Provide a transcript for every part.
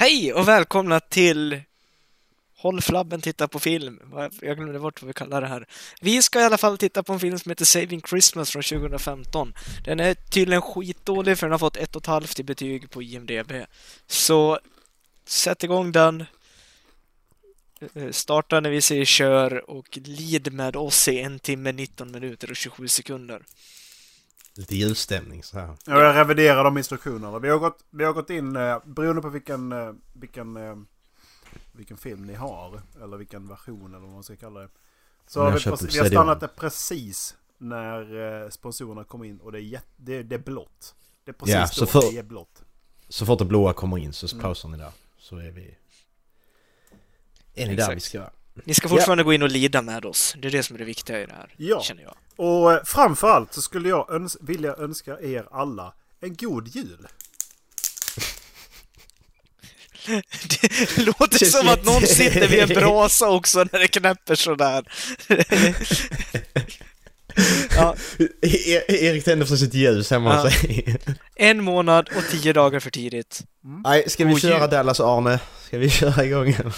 Hej och välkomna till Håll flabben, titta på film. Jag glömde bort vad vi kallar det här. Vi ska i alla fall titta på en film som heter Saving Christmas från 2015. Den är tydligen skitdålig för den har fått ett och ett halvt i betyg på IMDB. Så sätt igång den. Eh, starta när vi säger kör och lid med oss i en timme, 19 minuter och 27 sekunder. Lite julstämning så här. Ja, jag reviderar de instruktionerna. Vi har gått, vi har gått in, eh, beroende på vilken, eh, vilken, eh, vilken film ni har, eller vilken version eller vad man ska kalla det. Så har vi, vi har stannat det precis när eh, sponsorerna kommer in och det är, det, det är blått. Det är precis Ja, då så för- det är blått. Så fort det blåa kommer in så Mm. pausar ni där. Så är vi... Är ni där vi ska vara? Ni ska fortfarande gå in och lida med oss. Det är det som är det viktiga i det här, Ja. känner jag. Och eh, framförallt så skulle jag öns- vilja önska er alla en god jul. Det låter som att någon sitter vid en brasa också när det knäpper sådär. ja, E- Erik tänder för sitt ljus hemma Ja. sig. en månad och tio dagar för tidigt. Nej, ska vi köra. Dallas Arne? Ska vi köra igång?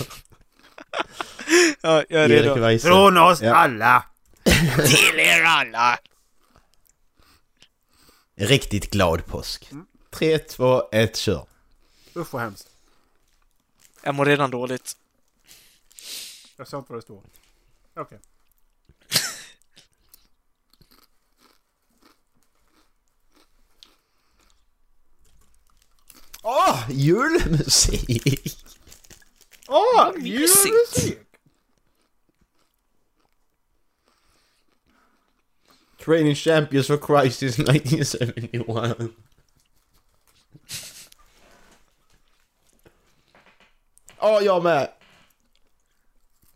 Ja, jag är Erik redo. Weise. Från oss Ja. alla! Till er alla! Riktigt glad påsk. Mm. 3, 2, 1, kör. Usch vad hemskt. Jag mår redan dåligt. Jag ser inte vad det står. Okej. Åh, julmusik! Åh! mysigt. julmusik! Training Champions for Christ is 1971. Åh, jag med!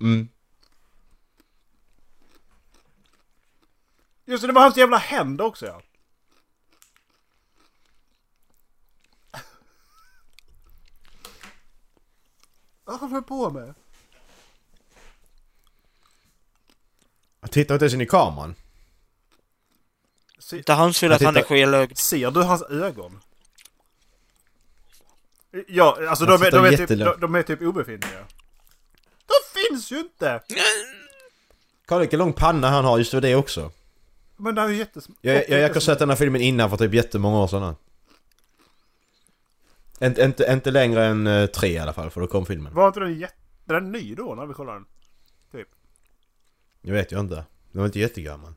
Mm. Just det, det var hans jävla händer också ja. Vad håller du på med? Jag tittar inte ens in i kameran. Se, Inte hans fel att han är skelögd. ser du hans ögon? Ja, alltså de är, tittar de, är typ, de, de är typ obefintliga. De finns ju inte! Kolla vilken lång panna han har, just det det också. Men det är ju jättesm... Jag, jag, jag har sett den här filmen innan för typ jättemånga år sedan. Inte, inte, inte längre än eh, tre i alla fall, för då kom filmen. Var inte den jätte... Den är ny då när vi kollar den? Typ. Jag vet ju inte. Den var inte jättegammal.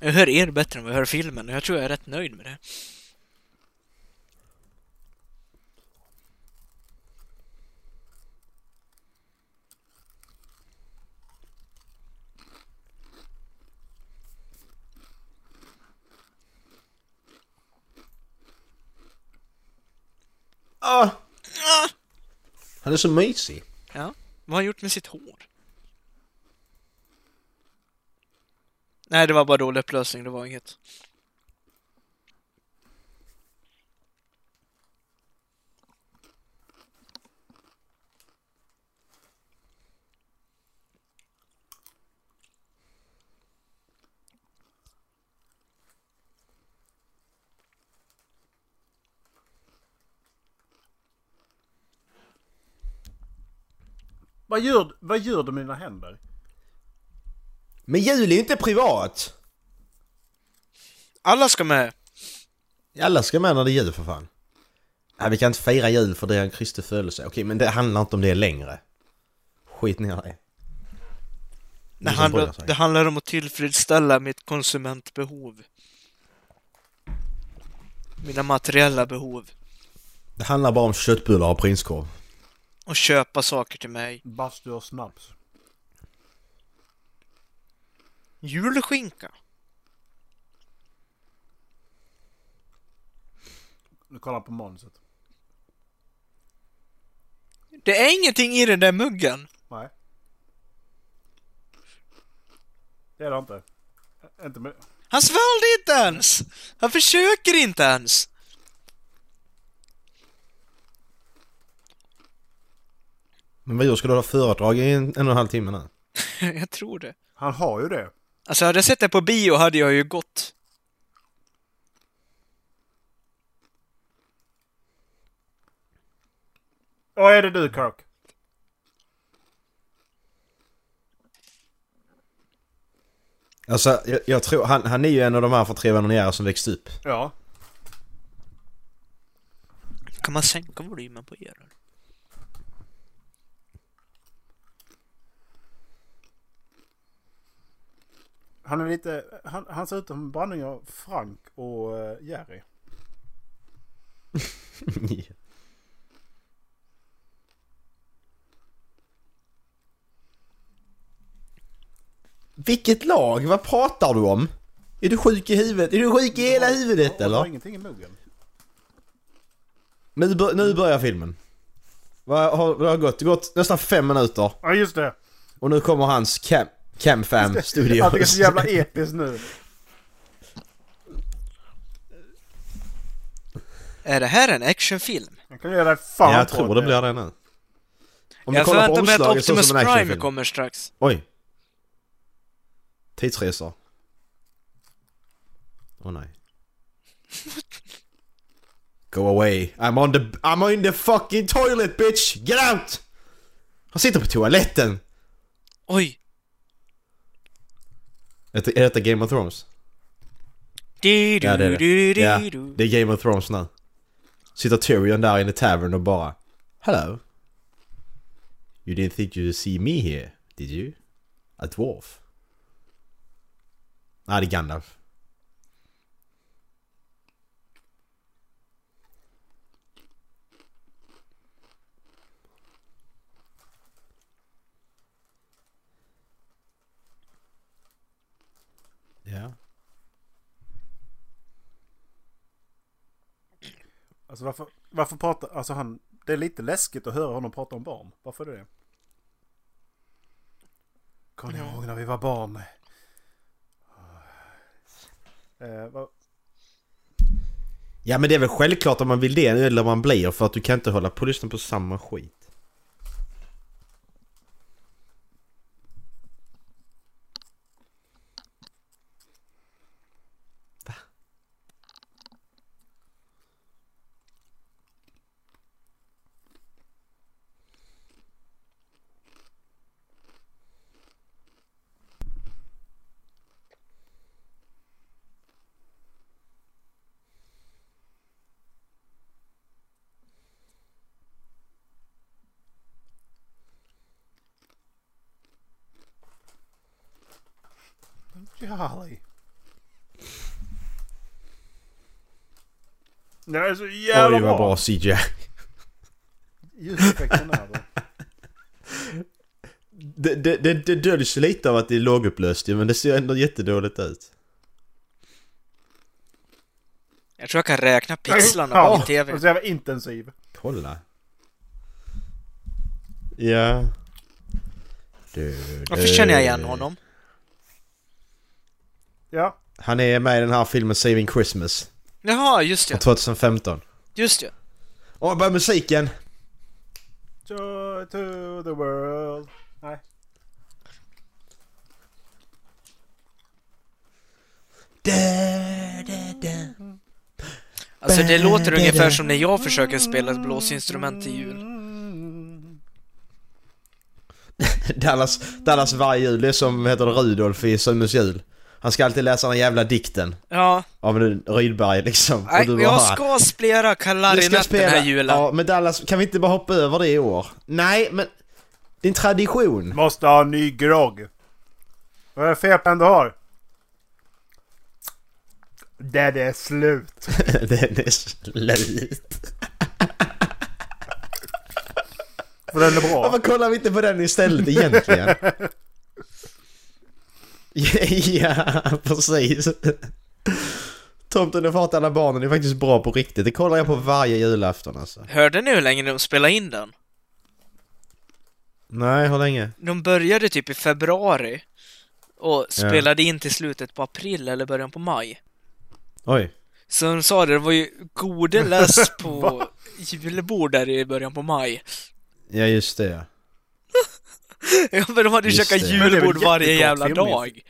Jag hör er bättre än vad jag hör filmen och jag tror jag är rätt nöjd med det. Ah! Han är så mysig. Ja, vad har han gjort med sitt hår? Nej, det var bara dålig upplösning, det var inget. Vad gör, vad gör du med dina händer? Men jul är ju inte privat! Alla ska med! Alla ska med när det är jul för fan. Nej, vi kan inte fira jul för det är en Kristi födelse. Okej, men det handlar inte om det längre. Skit ner det. Det handlar, det handlar om att tillfredsställa mitt konsumentbehov. Mina materiella behov. Det handlar bara om köttbullar och prinskorv. Och köpa saker till mig. Bastu och snaps. Julskinka. Nu kollar på manuset. Det är ingenting i den där muggen. Nej. Det är det inte. Inte med... Han svalde inte ens! Han försöker inte ens! Men vad gör ska du ha föredrag i en, en och en halv timme nu? jag tror det. Han har ju det. Alltså hade jag sett det på bio hade jag ju gått. Vad är det du Kirk? Alltså jag, jag, tror, han, han är ju en av de här från Tre Vänner som växte upp. Ja. Kan man sänka volymen på er? Han är lite... Han, han ser ut som en blandning av Frank och eh, Jerry. Vilket lag? Vad pratar du om? Är du sjuk i huvudet? Är du sjuk i hela huvudet Jag har eller? ingenting i muggen. Nu, nu börjar filmen. Vad har, har gått? Det har gått nästan fem minuter. Ja, just det. Och nu kommer hans cam, Camfam Allt är Studios. så jävla episkt nu. Är det här en actionfilm? Jag kan göra det fan Ja, jag tror det blir det nu. Om jag förväntar mig att Optimus Prime kommer strax. Oj. Tidsresor. Åh nej. Go away. I'm on the... I'm in the fucking toilet bitch! Get out! Han sitter på toaletten! Oj! Är det, är detta Game of Thrones? Du, du, Ja, det är det. Ja, det är Game of Thrones nu. Sitter Tyrion där inne i tavern och bara... Hello? You didn't think you'd see me here, did you? A dwarf? Nej, det är Gandalf. Ja. Alltså varför, varför pratar... Alltså han... Det är lite läskigt att höra honom prata om barn. Varför är det det? Kommer ni ihåg när vi var barn? Eh, vad, Ja men det är väl självklart om man vill det eller man blir för att du kan inte hålla på och lyssna på samma skit. Charlie. Det är så jävla Oj vad bra. bra CGI. Ljuseffekten är det. Det, det, det, det döljs lite av att det är lågupplöst men det ser ändå jättedåligt ut. Jag tror jag kan räkna pixlarna på min Ja, TV. och så jävla intensiv. Kolla. Ja. Du, Varför känner jag igen honom? Ja. Han är med i den här filmen Saving Christmas. Jaha, just Från det. 2015. Just det. Och bara musiken. Joy to the world. Nej. Alltså det låter ungefär som när jag försöker spela ett blåsinstrument till jul. Dallas, Dallas varje jul, är som heter Rudolf i Sömnens jul. Han ska alltid läsa den jävla dikten Ja, av en Rydberg liksom. nej, du bara, jag ska spela "Du klarinett den här julen. Ja, men Dallas, kan vi inte bara hoppa över det i år? Nej, men... En tradition. Måste ha en ny grogg. Vad är det pen du har? Det är slut. Den är slut. För den är bra. Varför kollar vi inte på den istället egentligen? ja, precis. Tomten är fart alla barnen är faktiskt bra på riktigt. Det kollar jag på varje julafton alltså. Hörde ni hur länge de spelade in den? Nej, hur länge? De började typ i februari och spelade in till slutet på april eller början på maj. Oj. Så de sa det, det var ju gode läs på julbord där i början på maj. Ja, just det ja. Ja, men de hade ju käkat det. Det är julbord varje jävla filmning- dag.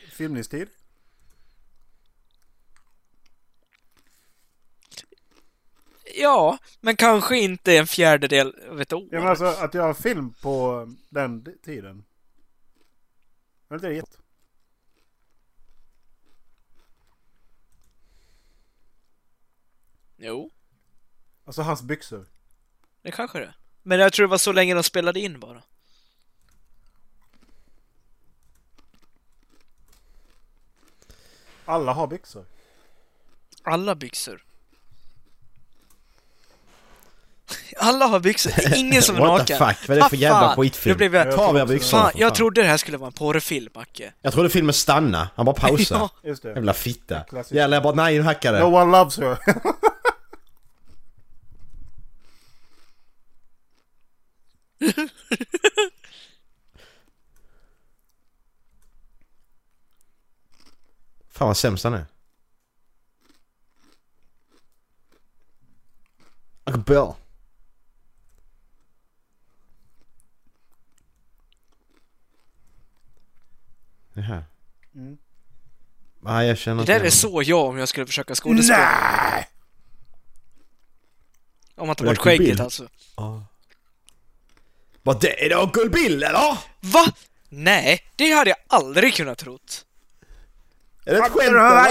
Ja, men kanske inte en fjärdedel av ett år. Ja, men alltså att göra en film på den tiden. Är inte det. Jo, Alltså hans byxor. det kanske det är. Men jag tror det var så länge de spelade in bara. Alla har byxor. Alla byxor. Alla har byxor, det är ingen som är What the naken. fuck, vad är det för jävla skitfilm? Nu blev jag... Ta tror av er byxorna Fan, jag trodde det här skulle vara en porrfilm, Macke. Jag trodde filmen stanna. Han bara pausa. Ja. Just det. Jävla fitta. Klassisk. Jävlar jag bara nej nu hackar det. No one loves her. Fan vad sämst han är. Uncle Bill. Det här. Mm. Nej jag känner Det där är så jag om jag skulle försöka skådespela. Nej! Om man tar bort skägget alltså. Ja. Vad det är det Uncle Bill eller? Va? Nej, det hade jag aldrig kunnat trott. Är det ett skämt eller?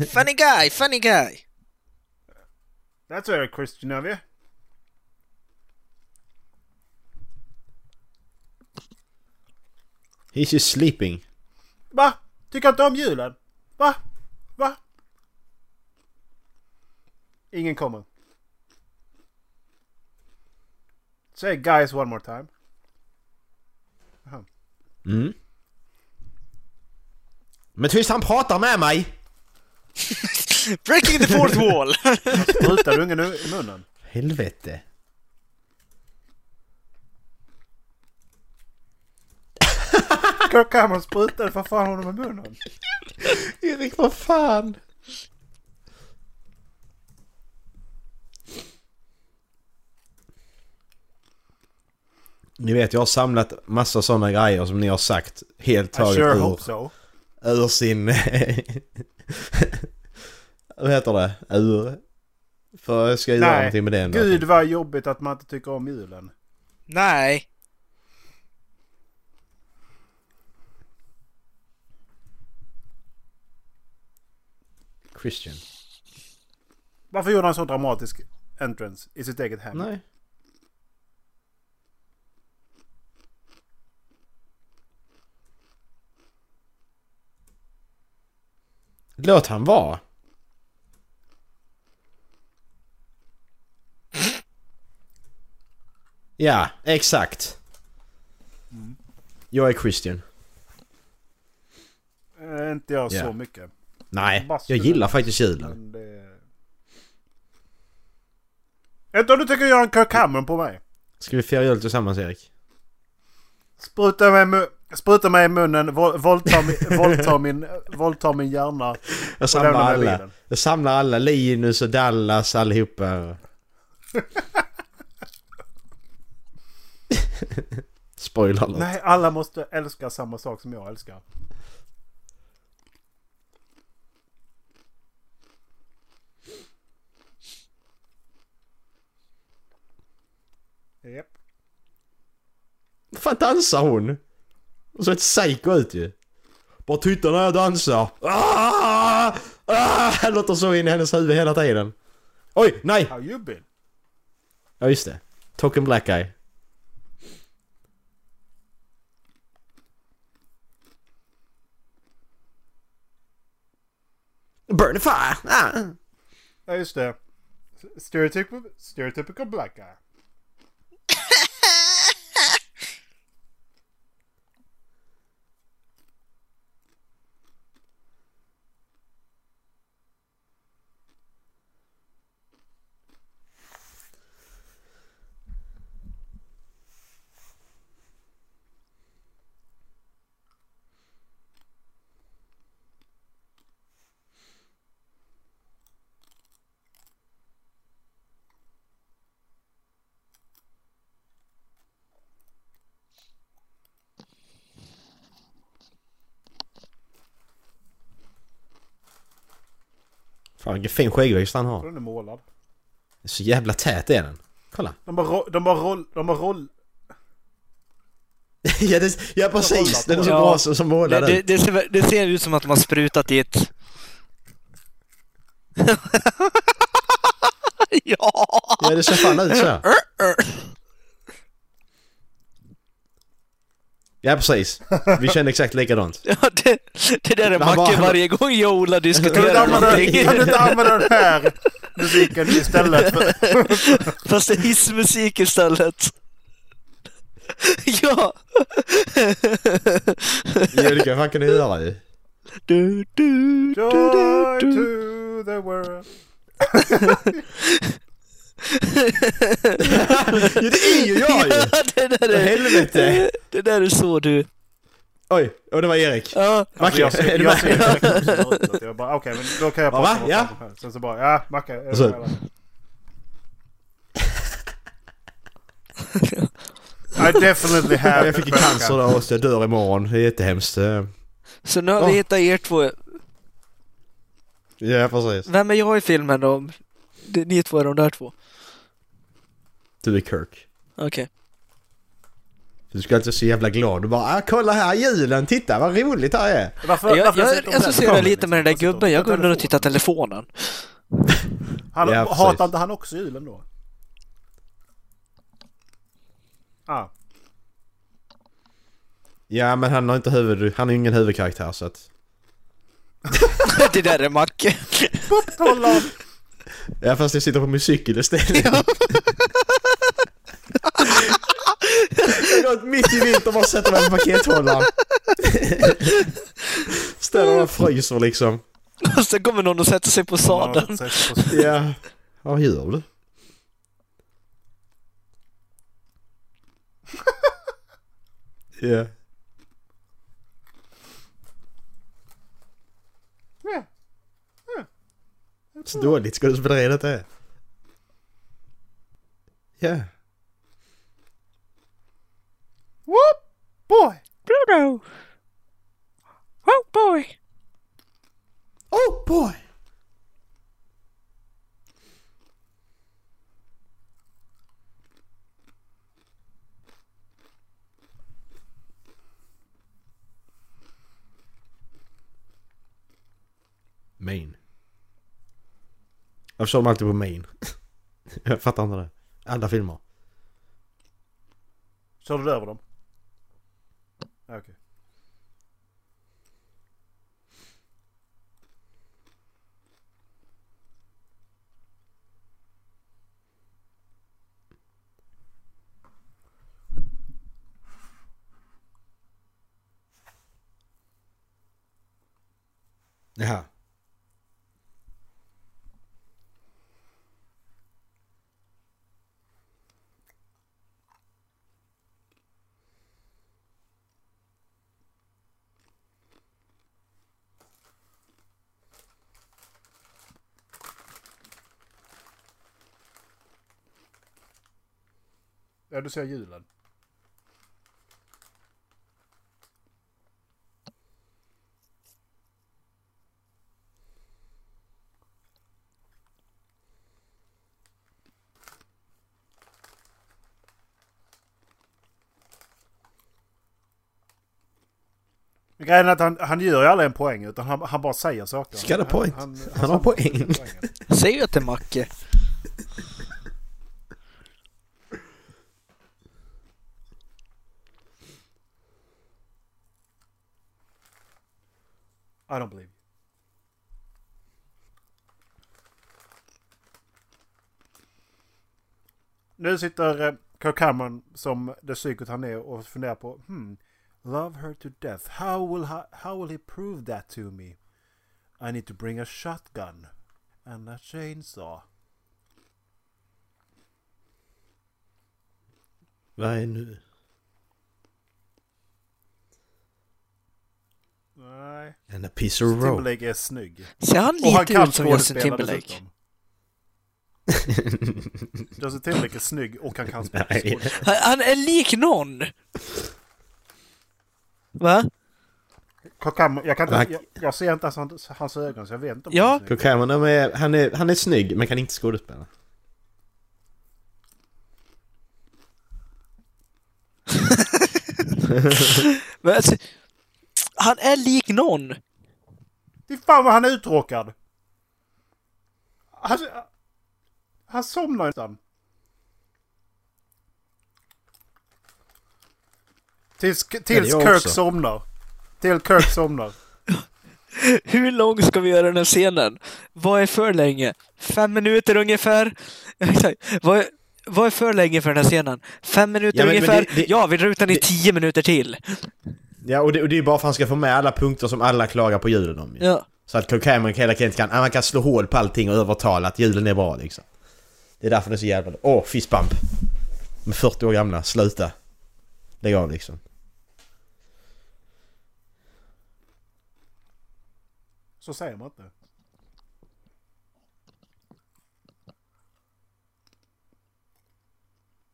Uh, funny guy, funny guy. That's very Christian of you. He's just sleeping. Va? Tycker inte om julen? Va? Va? Ingen kommer. Say guys one more time. Mm. Men tyst han pratar med mig! Breaking the fourth wall! Sprutar ungen i i munnen? Helvete. Kirk Cameron sprutade för fan honom i munnen. Erik vad fan? Ni vet jag har samlat massa sådana grejer som ni har sagt helt taget sure ur, so. ur sin... Vad heter det? Ur... För jag ska göra Nej, någonting med det ändå. Gud vad jobbigt att man inte tycker om julen. Nej. Christian. Varför gjorde han så dramatisk entrance i sitt eget hem? Nej. Låt han vara. Ja, exakt. Jag är Christian. Eh, inte jag Ja. så mycket. Nej, jag gillar faktiskt julen. Det... Inte om du tänker göra en Kirk Cameron på mig. Ska vi fira jul tillsammans Erik? Spruta mig, i mu- spruta mig i munnen, våldta, mi- våldta, min, våldta min hjärna. Jag samlar alla. Jag samlar alla. Linus och Dallas allihopa. Spoiler alert. Nej, alla måste älska samma sak som jag älskar. Japp. fan dansar hon? Hon ser ett psycho ut ju. Bara titta när jag dansar. Ah! Ah! Låter så in i hennes huvud hela tiden. Oj, nej! How you been? Ja just det. Token black guy. Burn the fire! Ah. Ja, just det. Stereotypical, stereotypical black guy. Fan vilken fin skäggväxt han har. Den är målad. Så jävla tät är den. Kolla. De bara, ro- de bara roll... De bara roll... ja, det, ja precis. Den är så Ja. bra som, som Det, målad det, ut. det, ser, det ser ut som att de har sprutat i ett... ja! Ja det ser fan ut så. Ja precis. Vi känner exakt likadant. ja det, det där är Macke bara- varje gång jag och Ola Kan du, inte diskuterar använda, någonting. kan du inte använda den här musiken istället? För, Fast det är hissmusik istället. ja! Ja det kan fan kan du göra ju. Du, du, du, Joy to the world. Ja det är ju jag ju! Ja, det där är... helvete! Det där är så du. Oj, och det var Erik. Ja. Alltså, jag ser, är du jag med? så att jag bara okej men då kan jag Va, prata va? Ja. annat här. Sen så bara ja Macke. är du så-? I definitely Ja, have jag fick ju cancer då och jag dör imorgon. Det är jättehemskt. Eh, Så nu har vi Ja. hittat er två. Ja precis. Vem är jag i filmen då? Det- Ni två är de där två. Du är Kirk. Okej. Du ska alltid så jävla glad. Du bara ah, kolla här julen, titta vad roligt här är. Varför, Jag, varför jag där? associerar lite med den där liksom. gubben. Jag går under och tittar telefonen. Han, Ja, precis. hatar inte han också julen då? Ah. Ja men han har inte huvud, han är ju ingen huvudkaraktär så att... det där är Macke. Hålla Ja fast jag sitter på min cykel istället. jag går mitt i vintern och bara sätter mig på pakethållaren. Ställer och fryser liksom. Och sen kommer någon och sätter sig på sadeln. Ja. Vad gör du? Ja. Så dåligt skådespeleri är. Ja. Whoop boy! Bruno! Oh boy! Oh boy! Main. Varför kör de alltid på main? Jag fattar inte det. Alla filmer. Körde du över dem? Jaha. Ja, du ser julen. Grejen är att han, han gör ju aldrig en poäng utan han, han bara säger saker. Ska det point? Han, han, Han har poäng. Säg det är Macke. I don't believe you. Nu sitter eh, Kirk Cameron som det psykot han är och funderar på hmm, Love her to death. How will, ha, how will he prove that to me? I need to bring a shotgun and a chainsaw. Vad är nu? Nej. And a piece of rope. Timberlake är snygg. Ser han Och han lite kan ut som Justin Timberlake? Justin Timberlake är snygg och han kan Nej. skådespela. Han, han är lik någon! Va? Cameron, jag, kan inte, Han- jag, jag ser inte ens hans, hans ögon så jag vet inte om Ja. han är han, är, han är snygg men kan inte skådespela. Men alltså, han är lik någon. Fy fan vad han är uttråkad! Han, han somnar nästan. Tills, tills Kirk också. somnar. Till Kirk somnar. Hur lång ska vi göra den här scenen? Vad är för länge? Fem minuter ungefär? Vad är, vad är för länge för den här scenen? Fem minuter Ja, men- men ungefär? det- det- ja, vi drar ut den i tio minuter till. Ja och det, och det är bara för att han ska få med alla punkter som alla klagar på julen om ju. Ja. Så att Kirk Cameron hela tiden kan, han kan slå hål på allting och övertala att julen är bra liksom. Det är därför det är så jävla... Åh, fistbump! Med 40 år gamla, sluta! Lägg av liksom. Så säger man inte.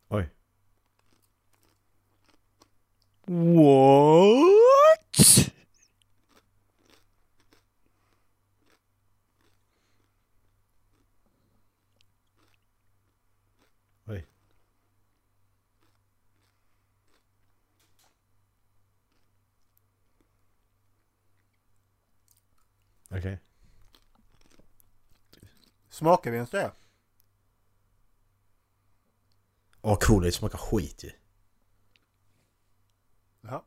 Oj. What? Smakar vi ens det? Åh cool, det smakar skit ju. Ja.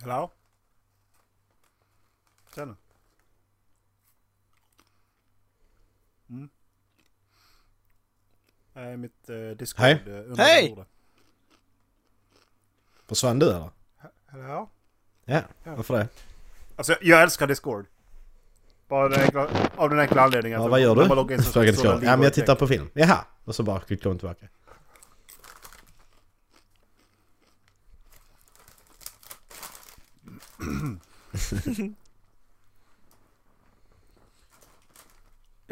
Hello? Tjena. Mm. Nej, mitt eh, Discord Hej. eh, Hej! Försvann du eller? Hello? Ja, varför det? Alltså jag älskar Discord. Bara den enkla, av den enkla anledningen. Ja, vad gör du? loggar in så. Ja men jag tittar på film. Jaha! Och så bara klickar hon tillbaka.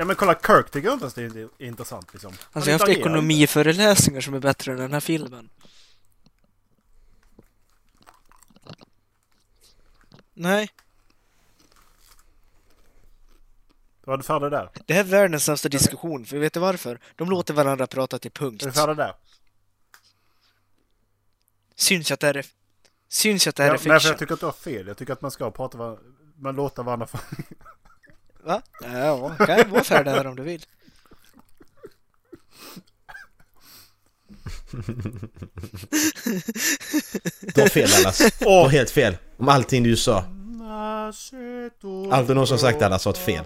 Ja men kolla Kirk tycker jag inte ens det är intressant liksom. Alltså jag har haft ekonomiföreläsningar som är bättre än den här filmen. Nej. Var du färdig där? det här är världens sämsta diskussion, för vet du varför? De låter varandra prata till punkt. Är du färdig där? Syns ju att det här är... Syns ju att det här Ja, är nej, för fiction. jag tycker att du har fel. Jag tycker att man ska prata var... Man låter varandra. Va? Ja, kan jag vara färdig här om du vill. Du har fel Dallas. Du har helt fel. Om allting du sa. Allt du någonsin sagt Dallas har ett fel.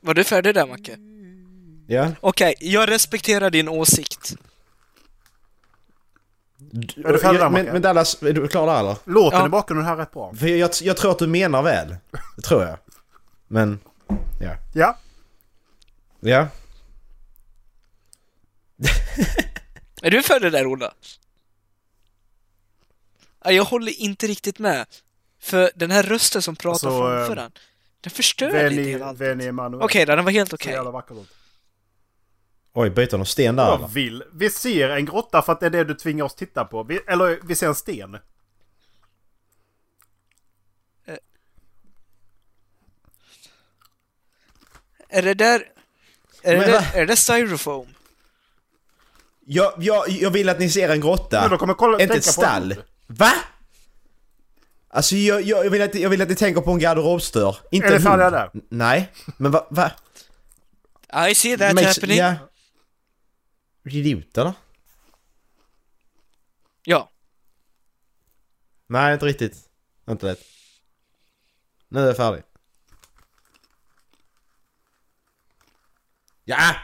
Var du färdig där, Macke? Ja? Okej, jag respekterar din åsikt. Är du färdig där, men, Macke? men Dallas, är du klar där eller? Låten Ja. i bakgrunden här är rätt bra. För jag, jag tror att du menar väl. Det tror jag. Men... Ja. Ja. Ja. Är du färdig där, Ola? Ja, Jag håller inte riktigt med. För den här rösten som pratar Alltså, framför eh, den, den förstör lite Veni, hela allt. Veni Emanuel. Okej då, den var helt okej. ut. Oj, byter de sten där Jag eller? vill. Vi ser en grotta för att det är det du tvingar oss titta på. Vi, eller vi ser en sten. Är det där... Är det, där, är det styrofoam? Jag, jag, jag vill att ni ser en grotta. Då kommer kolla, inte ett stall. Va? Alltså jag, jag, jag, vill att, jag vill att ni tänker på en garderobsdörr. Inte Är ni en färdiga hund. där? Nej. Men va? va? I see that Makes- happening. Ja. Ja. Idiot eller? Nej, inte riktigt. Inte det. Nu är jag färdig. Ja!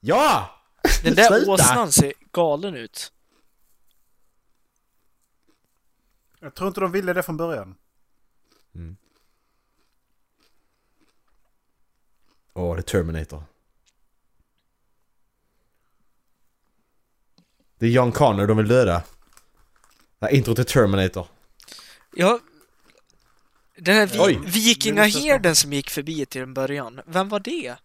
Ja! Den där åsnan ser galen ut. Jag tror inte de ville det från början. Åh, det är Terminator. Det är John Connor de vill döda. Det här intro till Terminator. Jag... Den här vi Oj. vikingaherden som gick förbi till en början, vem var det?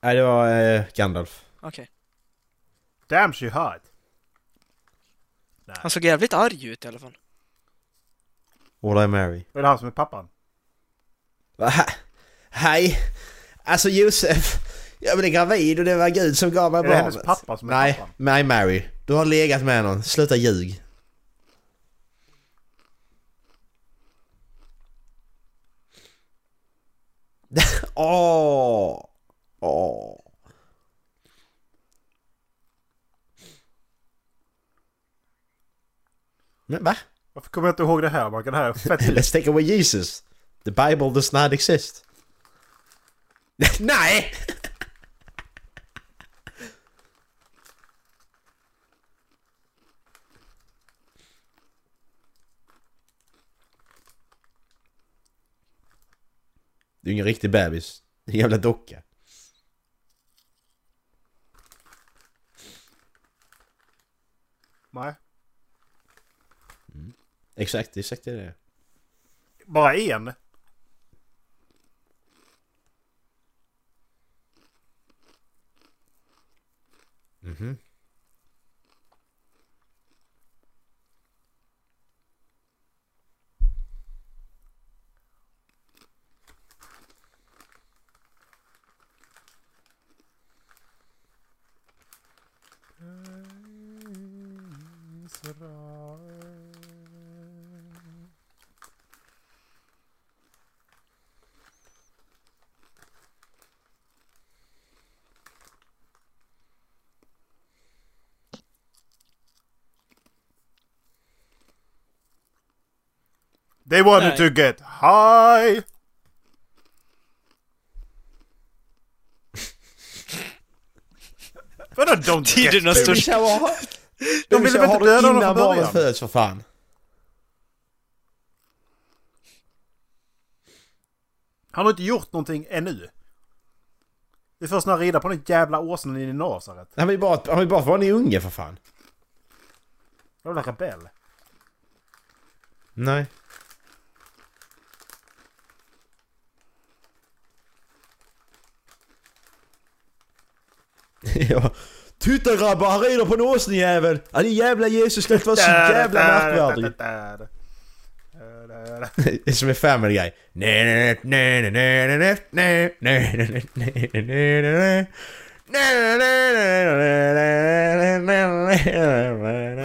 Nej, det var eh, Gandalf. Okej. Damn she hot. Han såg jävligt arg ut i alla fall. All I marry. Är det han som är pappan? Va? He- Hej! Alltså Josef, jag blev gravid och det var Gud som gav mig Är det barnet. hennes pappa som är Nej, pappan? nej Mary. Du har legat med någon. Sluta ljug. Åh! Åh! Men va? Varför kommer jag inte ihåg det här? Man kan det här är fett Let's take away Jesus. The Bible does not exist. Nej! ju ingen riktig bebis. Det är en jävla docka. Nej. Exakt, exakt det är det. Bara en? Mhm. They wanted Nej. to get high! Vadå don't Tidernas get största- De ville väl inte du döda honom innan från barnet början? föds för fan. Han har inte gjort någonting ännu. Det är först när han rider på den jävla åsnan i Nasaret. Han vill bara, han vill bara vara en unge för fan. Jävla rebell. Nej. Ja. Titta grabbar, han rider på en åsnejävel! Ja, din jävla Jesus ska inte vara så jävla märkvärdig. Det är som en family guy.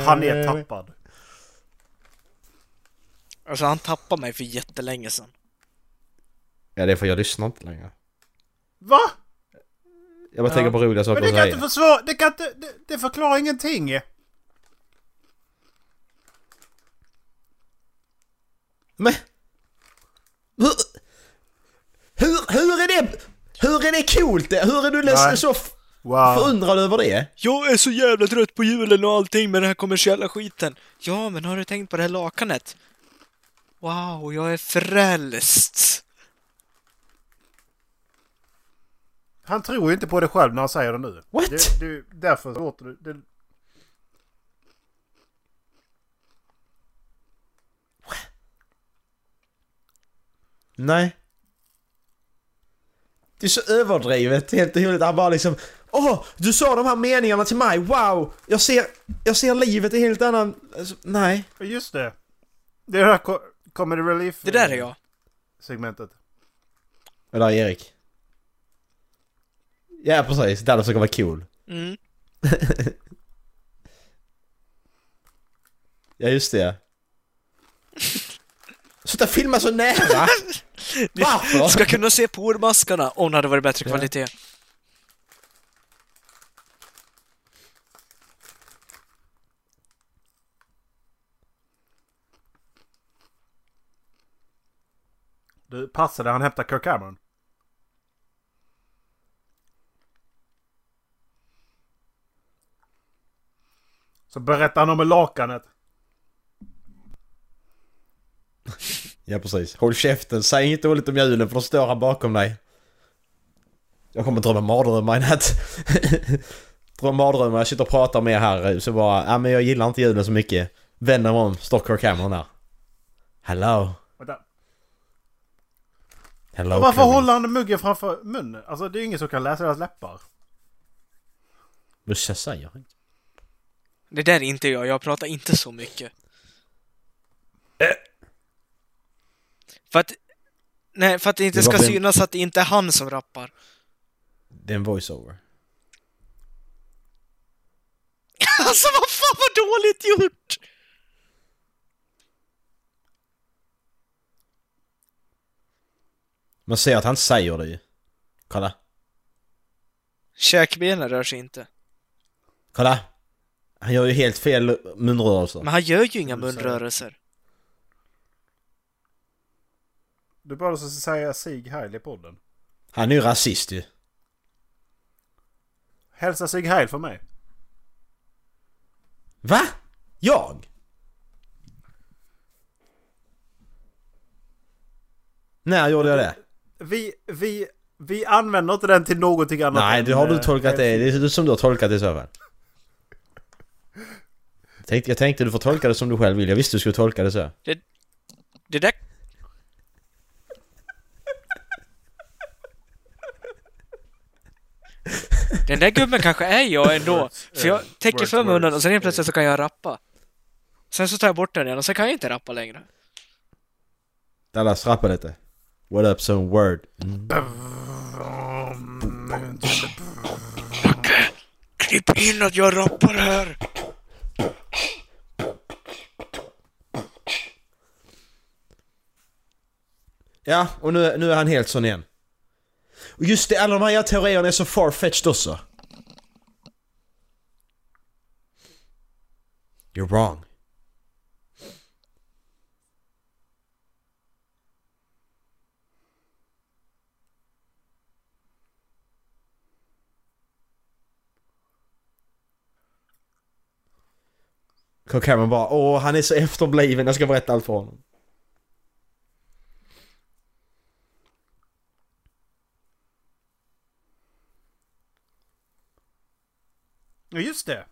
Han är tappad. Alltså han tappade mig för jättelänge sedan. Ja, det är för jag lyssnar inte längre. Va? Jag bara Ja. tänker på roliga Men saker det att kan inte säga. försvara... Det kan inte... Det, det förklarar ingenting. Men... Hur... Hur, hur är det... Hur är det coolt det? Hur är du Nej. så Wow. förundrad över det? Jag är så jävla trött på julen och allting med den här kommersiella skiten. Ja, men har du tänkt på det här lakanet? Wow, jag är frälst. Han tror ju inte på det själv när han säger det nu. What? Det, det, därför låter det... det Nej. Det är så överdrivet helt och hållet. Han bara liksom... Åh, du sa de här meningarna till mig. Wow! Jag ser, jag ser livet i helt annan... Alltså, nej. just det. Det är det här co- comedy relief... Det där är jag. Segmentet. Det där är Erik. Ja, precis. Där försöker vara cool. Mm. Ja, just det. Sluta filma så nära! Varför? Ska kunna se pormaskarna om det hade varit bättre Ja. kvalitet. Du, passade han hämtar Kirk Cameron? Så berättar han om lakanet. Ja, precis. Håll käften. Säg inte dåligt om julen för då står han bakom dig. Jag kommer drömma mardrömmar i natt. Drömma mardrömmar. Jag sitter och pratar med er här så bara... Ja, men jag gillar inte julen så mycket. Vänder mig om. Står Kirk Cameron där. Hello. Vänta. Hello, Varför Clarice. håller han muggen framför munnen? Alltså det är ju ingen som kan läsa deras läppar. Musse säger inte. Det där är inte jag, jag pratar inte så mycket. För att... Nej, för att det inte Det ska en- synas att det inte är han som rappar. Det är en voiceover. Alltså vad fan vad dåligt gjort! Man ser att han säger det ju. Kolla. Käkbenen rör sig inte. Kolla. Han gör ju helt fel munrörelser. Men han gör ju inga så- munrörelser. Du borde alltså säga Sig Heil i podden. Han är ju rasist ju. Hälsa Sig Heil för mig. Va? Jag? När gjorde jag det? Vi, vi, vi använder inte den till någonting annat Nej, det har du eh, tolkat det. Det är du som du har tolkat det i så fall. Jag tänkte, jag tänkte du får tolka det som du själv vill. Jag visste du skulle tolka det så. Det där... Den där gubben kanske är jag ändå. För jag täcker för munnen och sen helt plötsligt så kan jag rappa. Sen så tar jag bort den igen och sen kan jag inte rappa längre. Dallas, rappa lite. What up some word? Mm. Klipp in att jag rappar här! Ja, och nu, nu är han helt sån igen. Och just det, alla de här teorierna är så farfetched också. You're wrong. Kirk Cameron bara åh han är så efterbliven, jag ska berätta allt för honom. Ja, just det.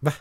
Va?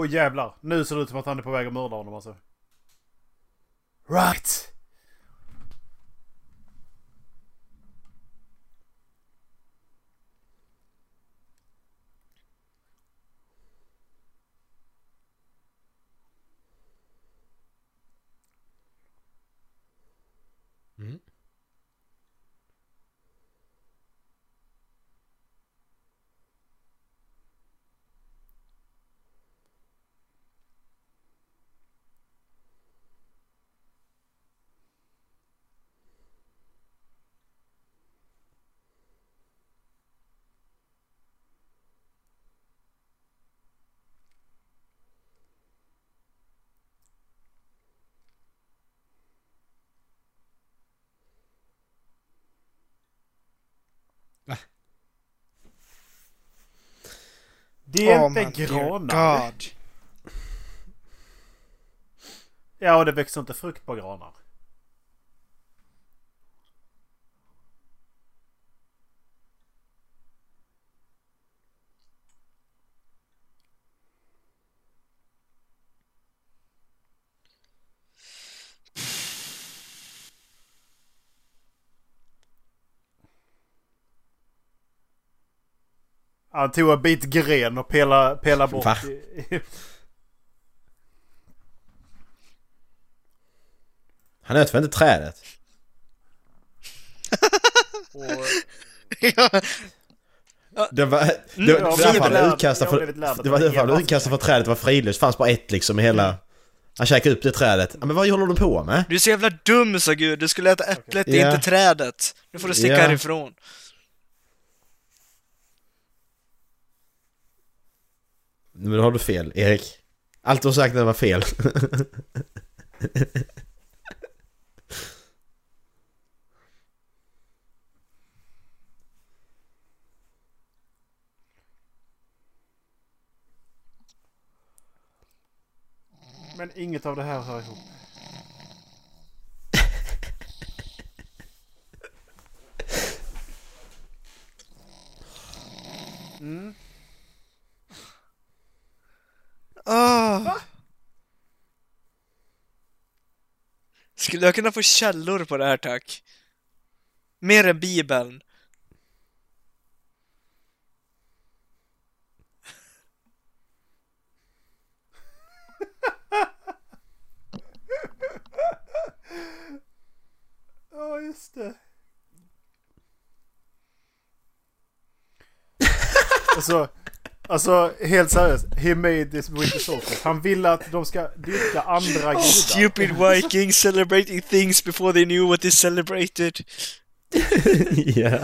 Oj jävlar. Nu ser det ut som att han är på väg att mörda honom alltså. Right! Mm. Det är Oh inte granar. God. Ja, och det växer inte frukt på granar. Han tog en bit gren och pelade, pelade bort. Va? Han nöt väl inte trädet? och, Det var, det, Mm, var därför han lärd- utkastad jag har för... blivit lärd att Det var därför han en utkastad för trädet var fridlöst. Det fanns bara ett liksom i hela... Han käkade upp det trädet. Men vad håller du på med? Du är så jävla dum sa Gud, du skulle äta äpplet, det är Ja. inte trädet. Nu får du sticka Ja. härifrån. Men då har du fel, Erik. Allt du har sagt nu var fel. men inget av det här hör ihop. Mm. Ah. Skulle jag kunna få källor på det här tack? Mer än bibeln. Ja, just det. alltså, alltså, helt seriöst. He made this winter solstice. Han ville att de ska dyrka andra gudar. Stupid Vikings celebrating things before they knew what they celebrated. ja.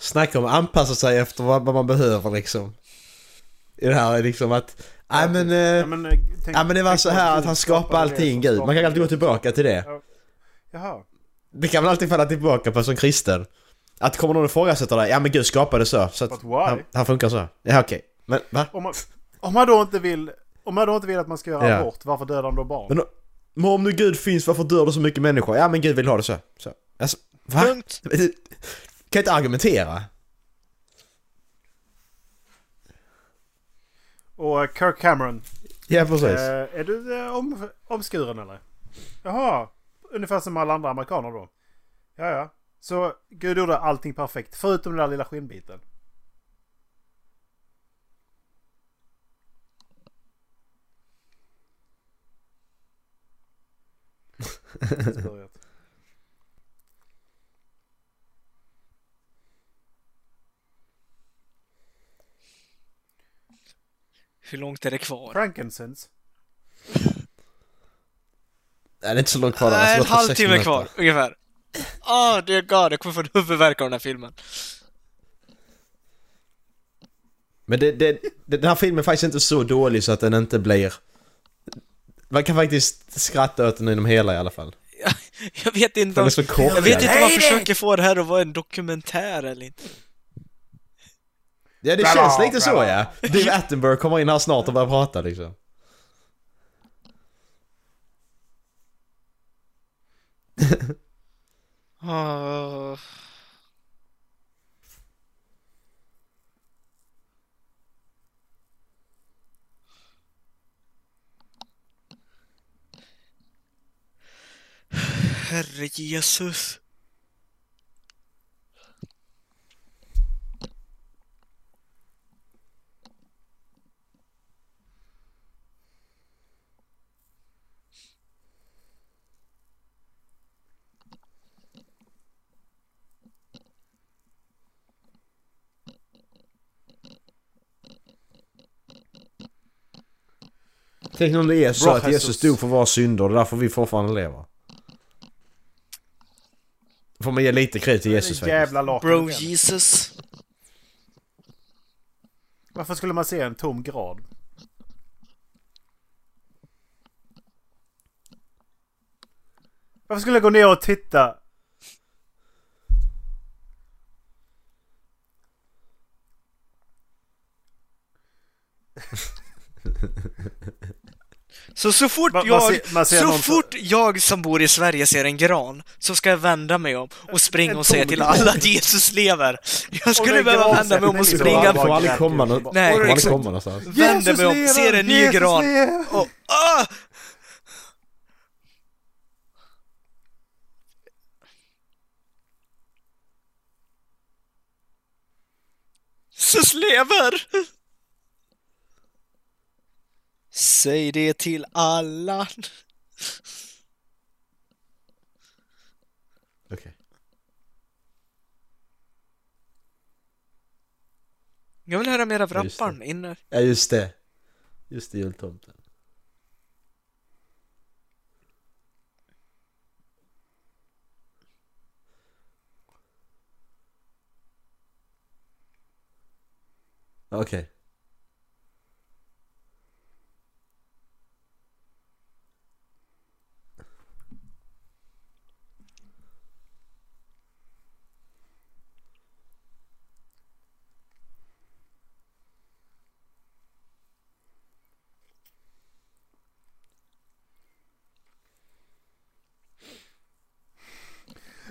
Snacka om att anpassa sig efter vad, man behöver liksom. I det här är liksom att... Nej men... Ja, eh, men, eh, tänk- Ja men det var så här att han skapade det allting Gud. Man kan skapade alltid gå tillbaka till det. Jaha. Det kan man alltid falla tillbaka på som kristen. Att kommer någon ifrågasätta det, ja men Gud skapade så. Så att han, han funkar så. Ja okej. Men va? Om man, om man då inte vill... Om man då inte vill att man ska göra Ja. abort, varför dödar han då barn? Men, men om nu Gud finns, varför dör det så mycket människor? Ja men Gud vill ha det så. så. Alltså, va? Punkt. Kan inte argumentera. Och eh, Kirk Cameron. Ja precis. Eh, är du eh, om, omskuren eller? Jaha. Ungefär som alla andra amerikaner då. Ja, ja. Så Gud gjorde allting perfekt. Förutom den där lilla skinnbiten. Hur långt är det kvar? Frankincense. Nej, det är inte så långt kvar. Nej, en alltså, sex halvtimme kvar, ungefär. Ah, oh, dear god, jag kommer få en huvudvärk av den här filmen. Men det, det, det, den här filmen är faktiskt inte så dålig så att den inte blir... Man kan faktiskt skratta åt den inom hela i alla fall. Jag vet inte om... Jag vet inte om man försöker få det här att vara en dokumentär eller inte. Ja det känns lite så ja. Dave Attenborough kommer in här snart och börjar prata liksom. Ah. Herre Jesus. Tänk om det är så Bra, att Jesus dog för våra synder och därför vi fortfarande lever. Får man ge lite credit till Jesus faktiskt. Bro. Jesus. Varför skulle man se en tom grad? Varför skulle jag gå ner och titta? Så så fort Man- man jag, ser- man ser så någon som- fort jag som bor i Sverige ser en gran, så ska jag vända mig om och springa och säga till alla att Jesus lever. Jag skulle behöva vända mig om och springa, bara- får aldrig komma bara- Nej, Man exakt. kommer någonstans. vänder mig om, ser en ny Jesus gran lever! och ah! Jesus lever! Säg det till alla. Okej. Jag vill höra mer av Ja, just det. rapparen inne. Ja just det. Just det, jultomten. Okej. Hey!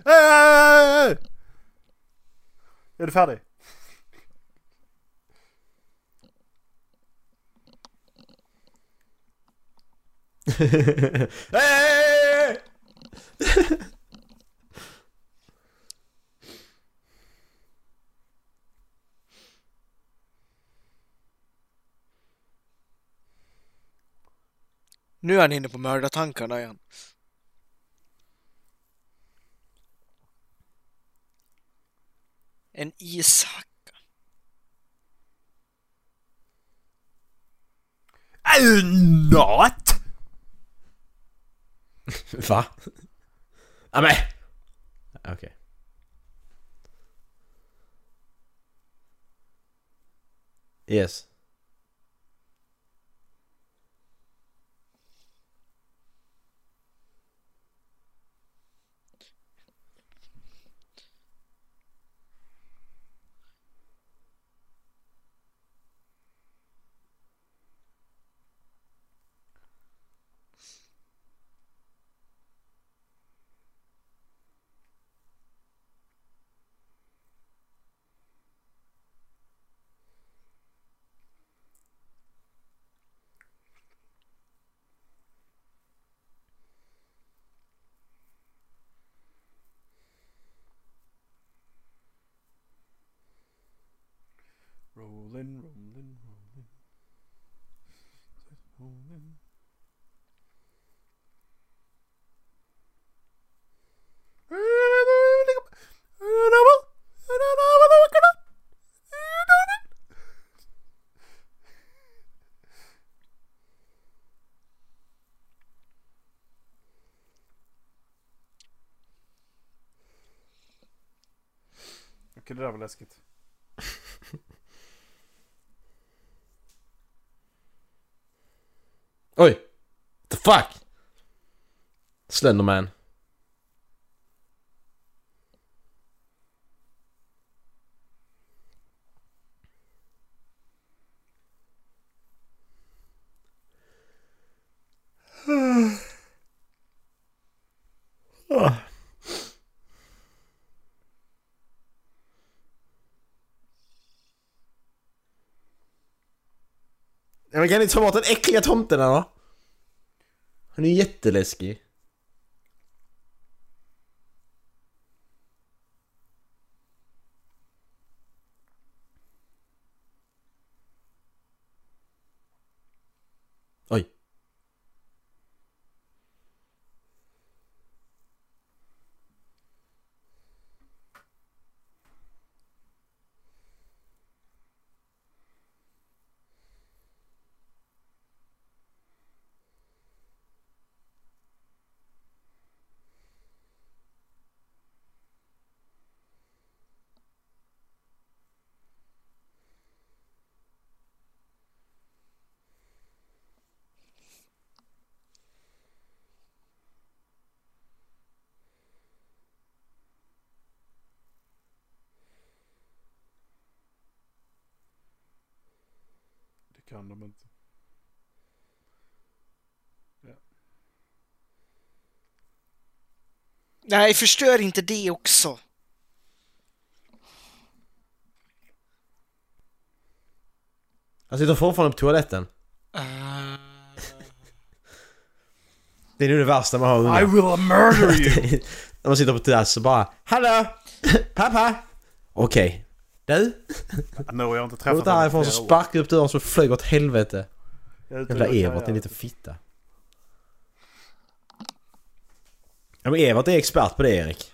Är du färdig? Hey! Nu är han inne på mördartankarna igen. En ishacka. Uh, not! Va? Ja men! Okej. Yes. Rolling, rolling, rolling. rolling. Okej, det där var läskigt. Oj! The fuck? Slenderman. Ja, men kan ni ta bort den äckliga tomten då? Han är ju jätteläskig. kan de inte. Ja. Nej, förstör inte det också. Han sitter fortfarande på toaletten. Uh... det är nog det värsta man har unga. I will murder you! När man sitter på terrassen så bara Hallå! Pappa! Okej, okay. Du? nu har jag inte träffat ut härifrån så sparkar jag upp dörren så flyger åt helvete. Jävla Evert, en liten fitta. Ja men Evert är expert på det Erik.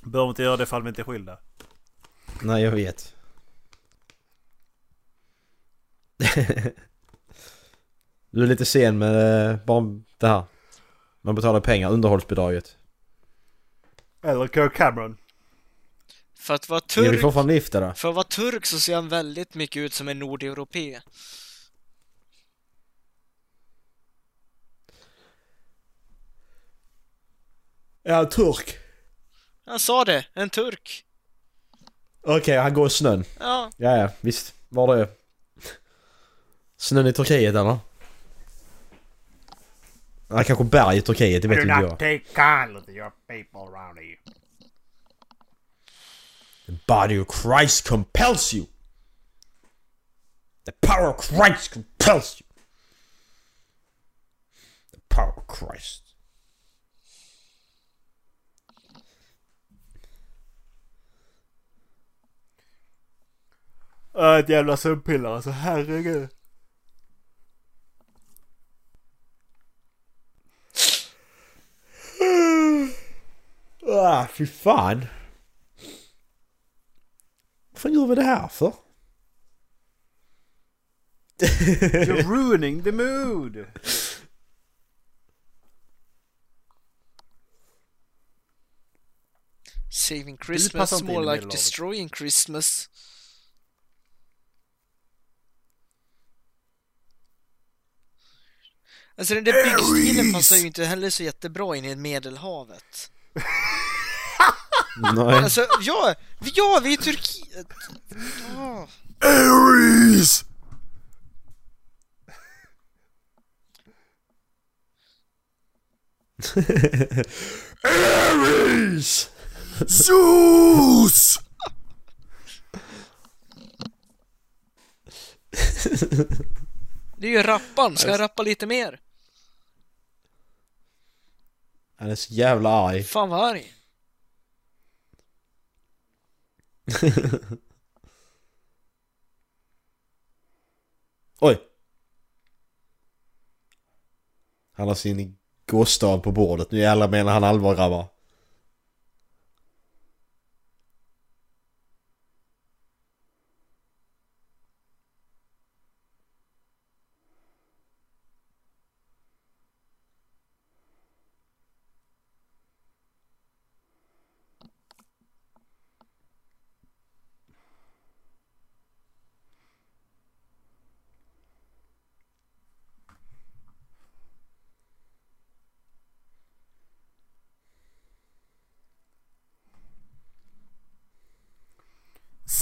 Behöver inte göra det ifall vi inte är skilda. Nej jag vet. du är lite sen med eh, bara det här. Man betalar pengar, underhållsbidraget. Eller Kirk Cameron. För att vara Jag vill turk, fortfarande gifta då. för att vara turk så ser han väldigt mycket ut som en nordeuropé. Ja, turk. Han sa det, en turk. Okej, han går i snön. Ja, Ja, ja, visst. Var det... Snön i Turkiet eller? Ja, kanske berg i Turkiet, det vet inte jag. The body of Christ compels you. The power of Christ compels you. The power of Christ. Uh, ett jävla sömnpiller alltså, herregud. Ah, fy fan. Fan gör vi det här för? You're ruining the mood! saving Christmas, more like medelhavet. destroying Christmas. Alltså den där byggstilen passar ju inte heller så jättebra in i Medelhavet. Nej. Alltså, ja, ja, vi är i Turkiet. Ja. Aries! Aries! Zeus! Det är ju rappan, ska jag rappa lite mer? Han är så jävla arg. Fan vad arg. Oj! Han har sin gåstav på bordet. Nu jävlar menar han allvar grabbar.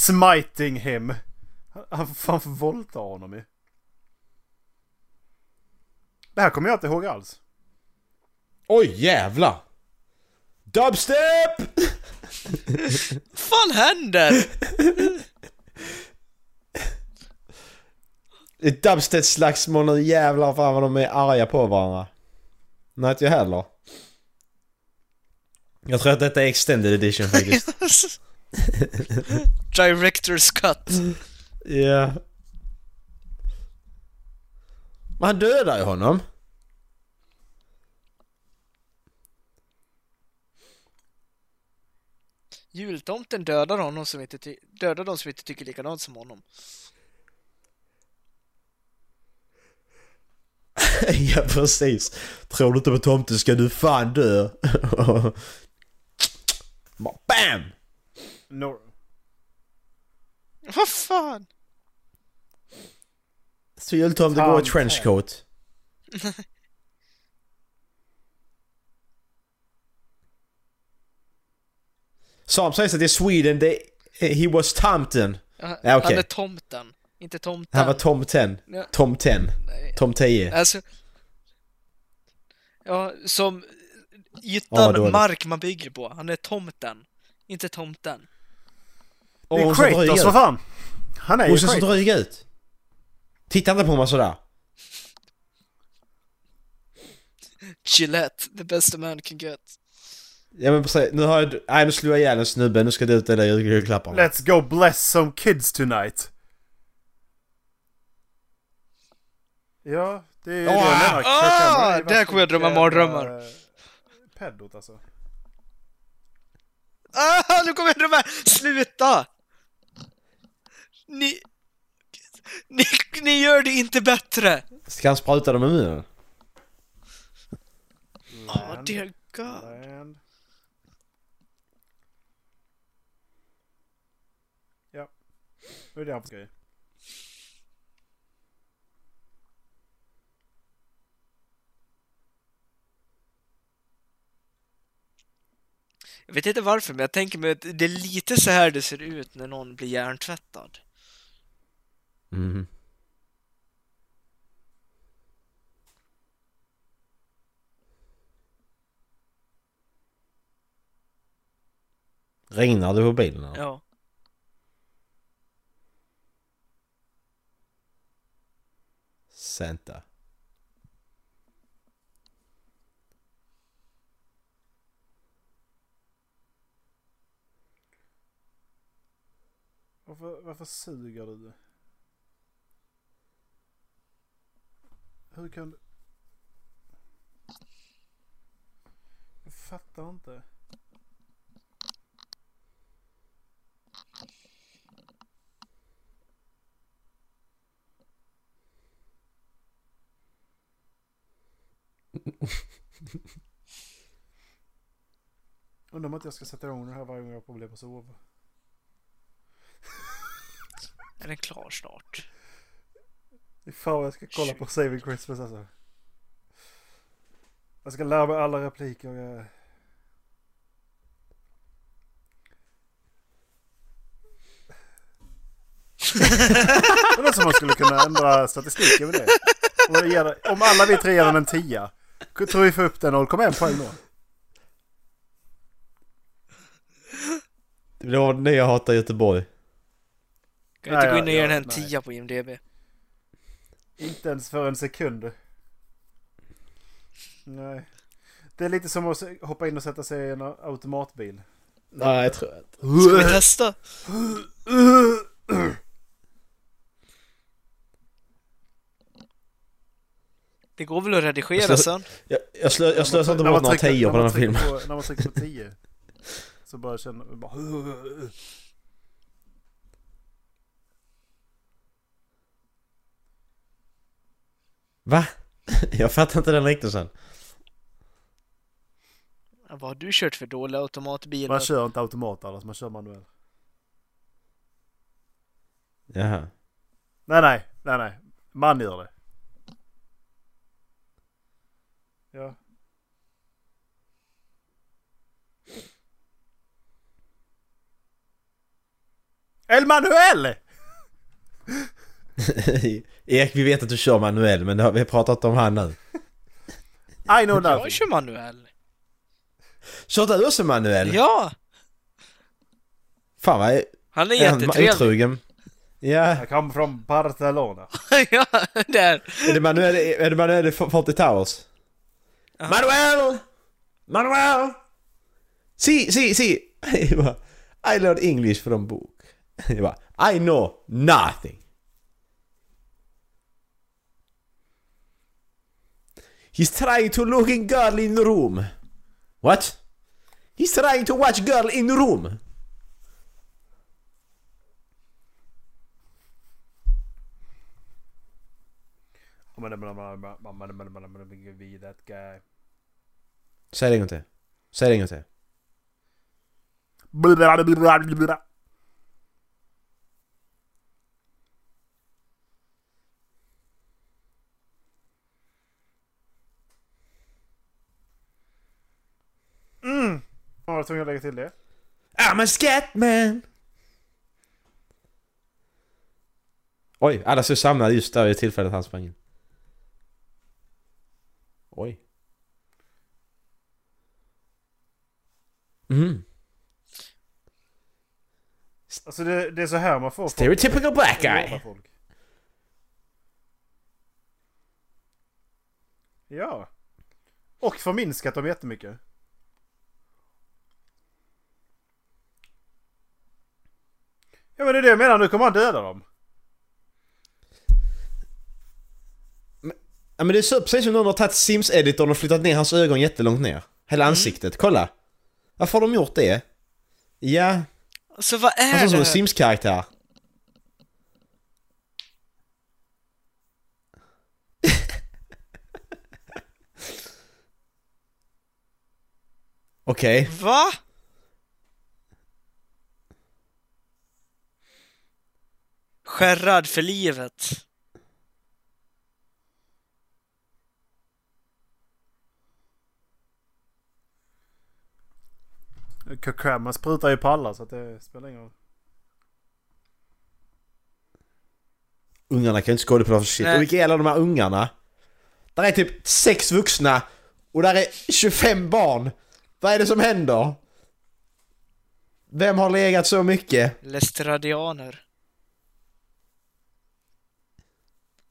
Smiting him. Han får fan får våldta honom ju. Det här kommer jag inte ihåg alls. Oj jävlar! Dubstep! Vad fan händer? Ett dubstep-slagsmål nu jävlar fan vad de är arga på varandra. Nej inte jag heller. Jag tror att detta är extended edition faktiskt. Director's cut. Ja. Men han dödar ju honom. Jultomten dödar honom som inte dödar de som inte tycker likadant som honom. ja precis. Tror du inte på tomten ska du fan dö. BAM! No. Vad fan? Så jultomten går i Tom trenchcoat. Sam säger att det är Sweden, det he was tomten. Ja, Ja, okej. Han är tomten, inte tomten. Han var Tom 10. Ja. Tom 10. Nej, Tom 10. Alltså... Ja, som Ytan, dåligt. mark man bygger på. Han är tomten. Inte tomten. Det Åh, är Kratos, vad fan! Han är ju Hon ser så dryg ut. Titta inte på mig sådär. Gillette, the best a man can get. Ja men precis, nu har jag... Nej nu slog jag ihjäl en snubbe, nu ska du ut dela julklapparna. Let's go bless some kids tonight. Ja, det är ju det jag Ah! menar. Ah! Ju Där kommer jag drömma mardrömmar. eh, Peddot alltså. Ah, nu kommer jag drömma! Sluta! Ni... Ni, ni gör det inte bättre! Ska han spruta dem i munnen? Oh dear god. land. Ja. Nu är det hans grej. Jag vet inte varför, men jag tänker mig att det är lite så här det ser ut när någon blir hjärntvättad. Mhm. Regnar det på bilen? eller? Ja. Santa. Varför, varför suger du? Hur kan du? Jag fattar inte. Undrar om inte jag ska sätta igång den här varje gång jag har problem att sova. Är den klar snart? Fan vad jag ska kolla på Saving Christmas alltså. Jag ska lära mig alla repliker. och Jag... Det låter som man skulle kunna ändra statistiken med det. Om, jag ger, det- om alla vi tre ger den en tia. Tror vi får upp den 0,1 poäng då? Det var när jag hatar Göteborg. Kan jag inte gå in och ge den en nej. tia på IMDB? Inte ens för en sekund. Nej. Det är lite som att hoppa in och sätta sig i en automatbil. Nej, jag tror att... Ska vi testa? Det går väl att redigera Jag sen? Jag, jag, slö, jag slösar inte bort några tior på den här filmen. När man trycker på 10. Så bara känner man bara... Va? Jag fattar inte den liknelsen. Vad har du kört för dåliga automatbilar? Man kör inte automat alls, man kör manuell. Jaha. Nej, nej, nej, nej. Man gör det. Ja. El Manuel! Erik, vi vet att du kör manuell, men har, vi har pratat om han nu. I know Jag nothing. kör manuell. Kör du också manuell? Ja! Fan vad Han är jättetrevlig. otrogen. Ja, Jag kommer från Barcelona. ja, där. är det manuell, är det manuell i Forty Towers? Ja. Manuel! Manuel! Si, si, si! Jag bara, I learned English from book. Jag bara, I know nothing. He's trying to look in girl in the room. What? He's trying to watch girl in the room. Be that guy. Säg det en gång till. Säg det en gång till. Var tvungen att lägga till det. I'm a scatman! Oj, alla stod samlade just där vid tillfället han sprang in. Oj. Mm. Alltså det, det är så här man får folk Stereotypical black att guy. folk. Ja. Och förminskat dem jättemycket. Ja men det är det jag menar, nu kommer han döda dem. Ja men det är så, precis som någon har tagit Sims-editorn och flyttat ner hans ögon jättelångt ner. Hela ansiktet, kolla! Varför har de gjort det? Ja, Alltså vad han är ser som en? Sims-karaktär. Okej. Va? Skärrad för livet. Kirk man sprutar ju på alla så att det spelar ingen roll. Ungarna kan ju inte skådespela för shit. Nej. Och vilka är alla de här ungarna? Där är typ sex vuxna och där är 25 barn. Vad är det som händer? Vem har legat så mycket? Lestradianer.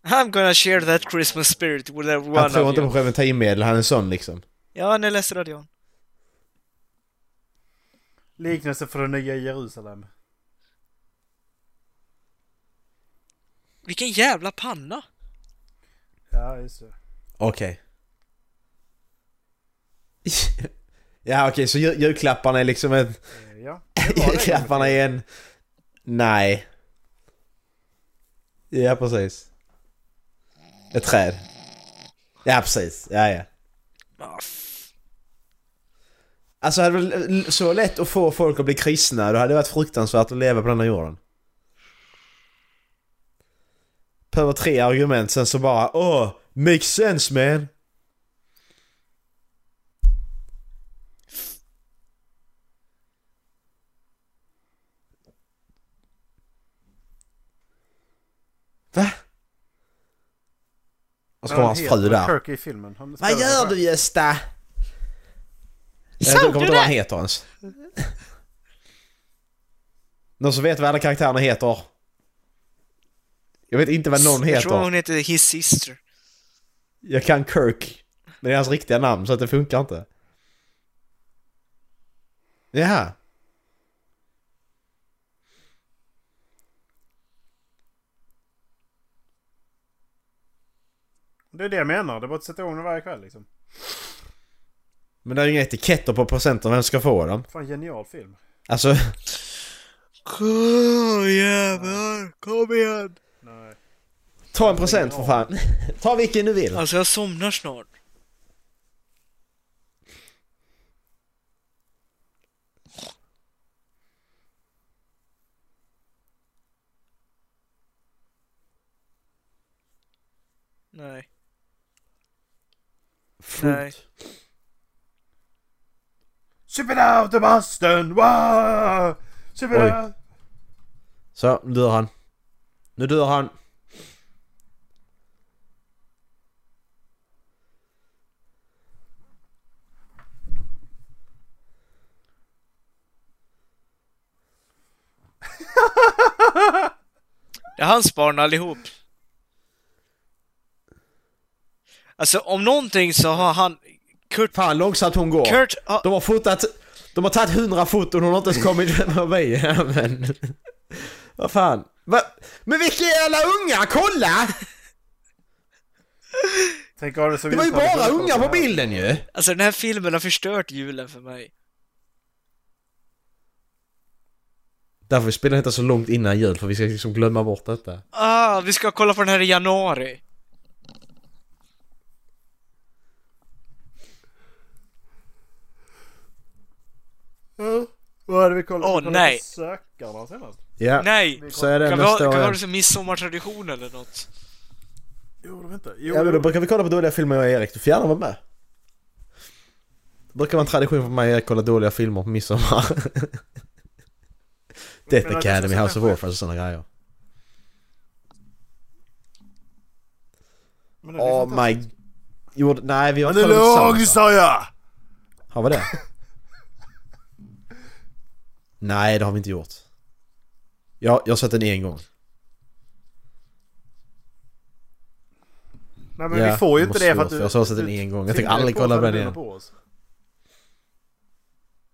I'm gonna share that Christmas spirit with every Han one tror of inte you. på preventivmedel, han är sån liksom. Ja, han är lestradian. Liknelse för det nya Jerusalem. Vilken jävla panna! Ja, just det. Okej. ja okej, så jul- julklapparna är liksom en... Eh, Ja. julklapparna är en... Nej. Ja precis. Ett träd. Ja precis, ja ja. Ah, Alltså hade det varit så lätt att få folk att bli kristna, då hade det varit fruktansvärt att leva på denna jorden. Behöver tre argument, sen så bara åh, makes sense man! Va? Och så kommer hans fru där. Kirk i filmen. Han Vad gör du Gösta? Jag Sa kommer inte vad han heter ens. Någon som vet vad alla karaktärerna heter? Jag vet inte vad någon Jag tror heter. hon heter His Sister. Jag kan Kirk. Men det är hans riktiga namn så att det funkar inte. Jaha. Det är det jag menar. Det är bara att sätta igång den varje kväll liksom. Men det är ju inga etiketter på procenten vem ska få dem. Fan genial film. Alltså, Kom jävlar, kom igen! Nej. ta en procent för fan. Ta vilken du vill. Alltså jag somnar snart. Nej, Ship it out to Boston! Wow! Oj. out! Så, nu dör han. Nu dör han. Det är hans barn allihop. Alltså om någonting så har han... Kurt... Fan långsamt hon går. Kurt... har- De har fotat... De har tagit hundra foton och hon har inte ens kommit förbi. Men... Vad fan. Va? Men vilka jävla unga, kolla! Tänk det Det var ju bara unga på bilden ju! Alltså den här filmen har förstört julen för mig. Därför vi spelar inte så långt innan jul för vi ska liksom glömma bort detta. Ah, vi ska kolla på den här i januari. Ja. Vad hade vi kollat Åh, vi kollade nej. på Sökarna senast? Ja, Nej! så är det Kan vi, ha, nästa kan vi ha det som midsommartradition eller något? Jo, det var inte. Jo, Ja men då brukar vi kolla på dåliga filmer jag och Erik, du får gärna vara med. Det brukar vara en tradition för mig att kolla dåliga filmer på midsommar. Death Men Academy, House of Warfare och sådana grejer. Men det Oh my... Jo, nej vi har inte kollat på lång tillsammans, va? sa jag! Har vi det? Nej, det har vi inte gjort. Jag, jag har sett den en gång. Nej men Ja, vi får ju det inte det för att du... jag har sett den en gång. Jag tänker aldrig kolla på den igen. på oss.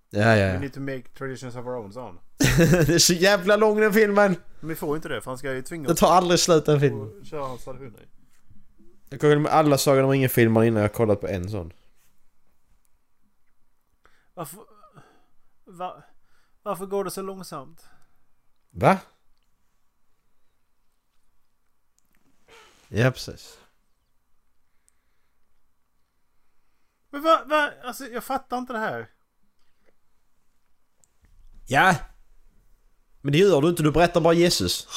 Ja, ja, We need to make traditions of our own, han. det är så jävla lång den filmen! Men vi får ju inte det för han ska ju tvinga Det oss tar aldrig slut den filmen. köra hans traditioner. Jag kollade med alla Sagan om ringen-filmer innan jag kollat på en sån. Varför... Va, varför går det så långsamt? Va? Ja, precis. Men va, va, alltså jag fattar inte det här. Ja! Men det gör du inte, du berättar bara Jesus.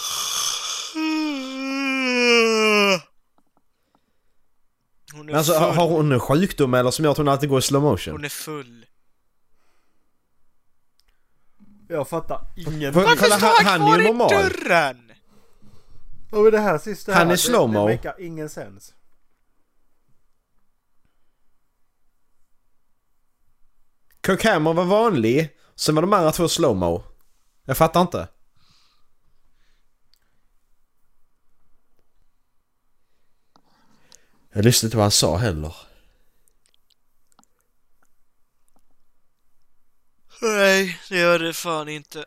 Hon är Men alltså, har full. har hon en sjukdom eller som gör att hon alltid går i slow motion? Hon är full. Jag fattar. För- Varför kolla, står han- han kvar i normal. dörren? Och det här sista Han här, är slowmo. Det, det verkar ingen sens. Kirk Hammer var vanlig, sen var de andra två slowmo. Jag fattar inte. Jag lyssnade inte vad han sa heller. Nej, det gör det fan inte.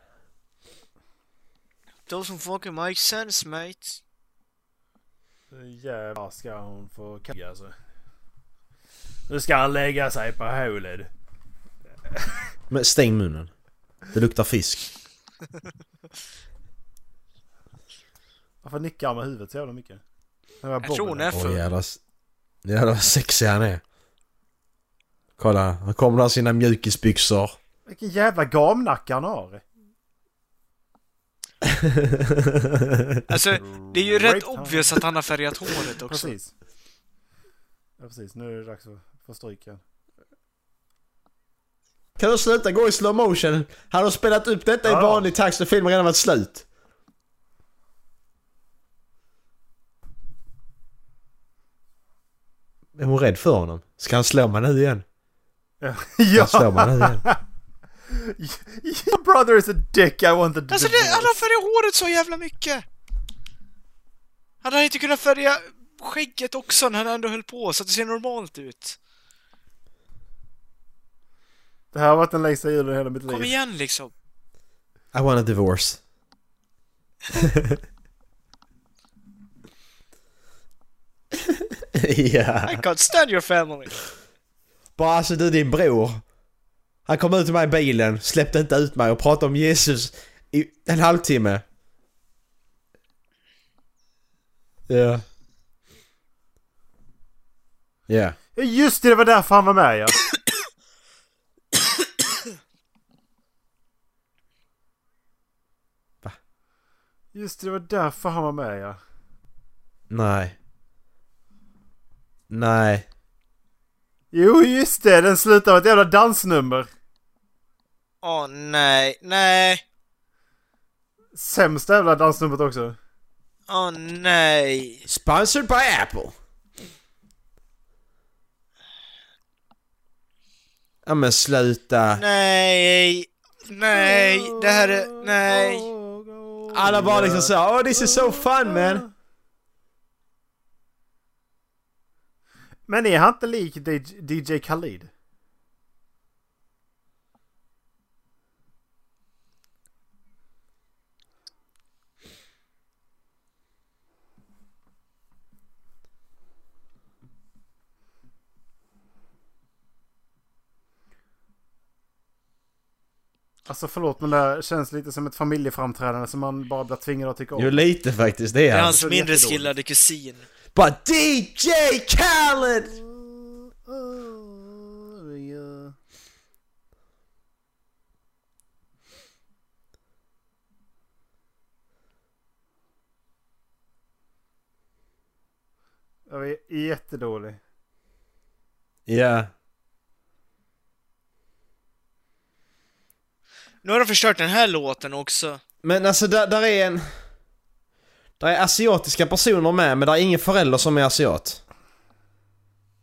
Doesn't fucking make sense mate. Jävlar ska hon få kagga alltså. Nu ska han lägga sig på hålet. Men stäng munnen. Det luktar fisk. Varför nickar han med huvudet så jävla mycket? Här Jag tror hon är Åh full. jävlar. Jävlar vad sexig han är. Kolla, han kommer där i sina mjukisbyxor. Vilken jävla gamnacke han har. Alltså, det är ju rätt obvious att han har färgat håret också. Precis. Ja precis, nu är det dags att få stryk igen. Kan du sluta gå i slow motion? Han har spelat upp detta i Ja. vanlig takt och filmen redan varit slut. Är hon rädd för honom? Ska han slå mig nu igen? Ja! Ska han slå mig nu igen? Your brother is a dick I wanted to Alltså det, divorce. han har färgat håret så jävla mycket! Han hade inte kunnat färga skägget också när han ändå höll på så att det ser normalt ut. Det här har varit den längsta julen i hela mitt Kom liv. igen liksom. I want a divorce. ja. I can't stand your family. Bara alltså du din bror. Han kom ut till mig i bilen, släppte inte ut mig och pratade om Jesus i en halvtimme. Ja. Ja. Ja just det, det var därför han var med ja. Va? Just det, det var därför han var med ja. Nej. Nej. Jo just det, den slutar med ett jävla dansnummer. Åh nej, nej, Sämsta jävla dansnumret också. åh nej. Sponsored by Apple. Ja men sluta. Nej, nej, det här är, nej. Alla bara liksom så oh this is so fun man. Men är han inte lik DJ DJ Khalid? Alltså förlåt men det här känns lite som ett familjeframträdande som man bara blir tvingad att tycka om. Jo lite faktiskt, det Det är han. hans det är mindre jättedåligt. skillade kusin. Bara DJ Khaled! Jag är jättedålig. Ja. Nu har de förstört den här låten också. Men alltså där, där är en... Där är asiatiska personer med, men där är ingen förälder som är asiat.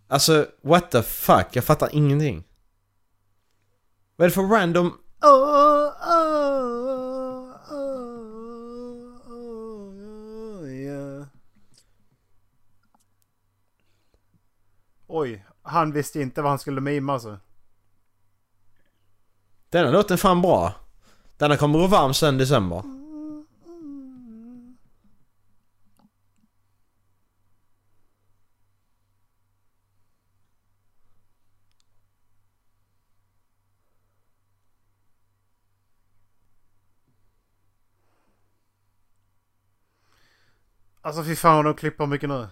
Alltså, what the fuck? Jag fattar ingenting. Vad är det för random... Oh, oh, oh, oh, oh yeah. Oj, han visste inte vad han skulle mima alltså. Denna låten är fan bra. Denna kommer gå varm sen december. Alltså fy fan vad de klipper mycket nu.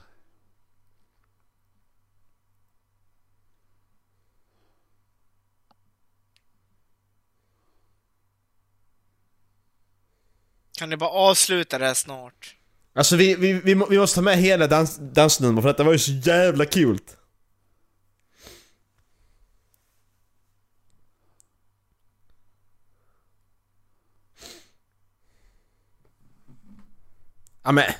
Kan ni bara avsluta det här snart? Alltså vi, vi, vi, vi måste ta med hela dans, dansnummer för detta var ju så jävla kul. Ja men.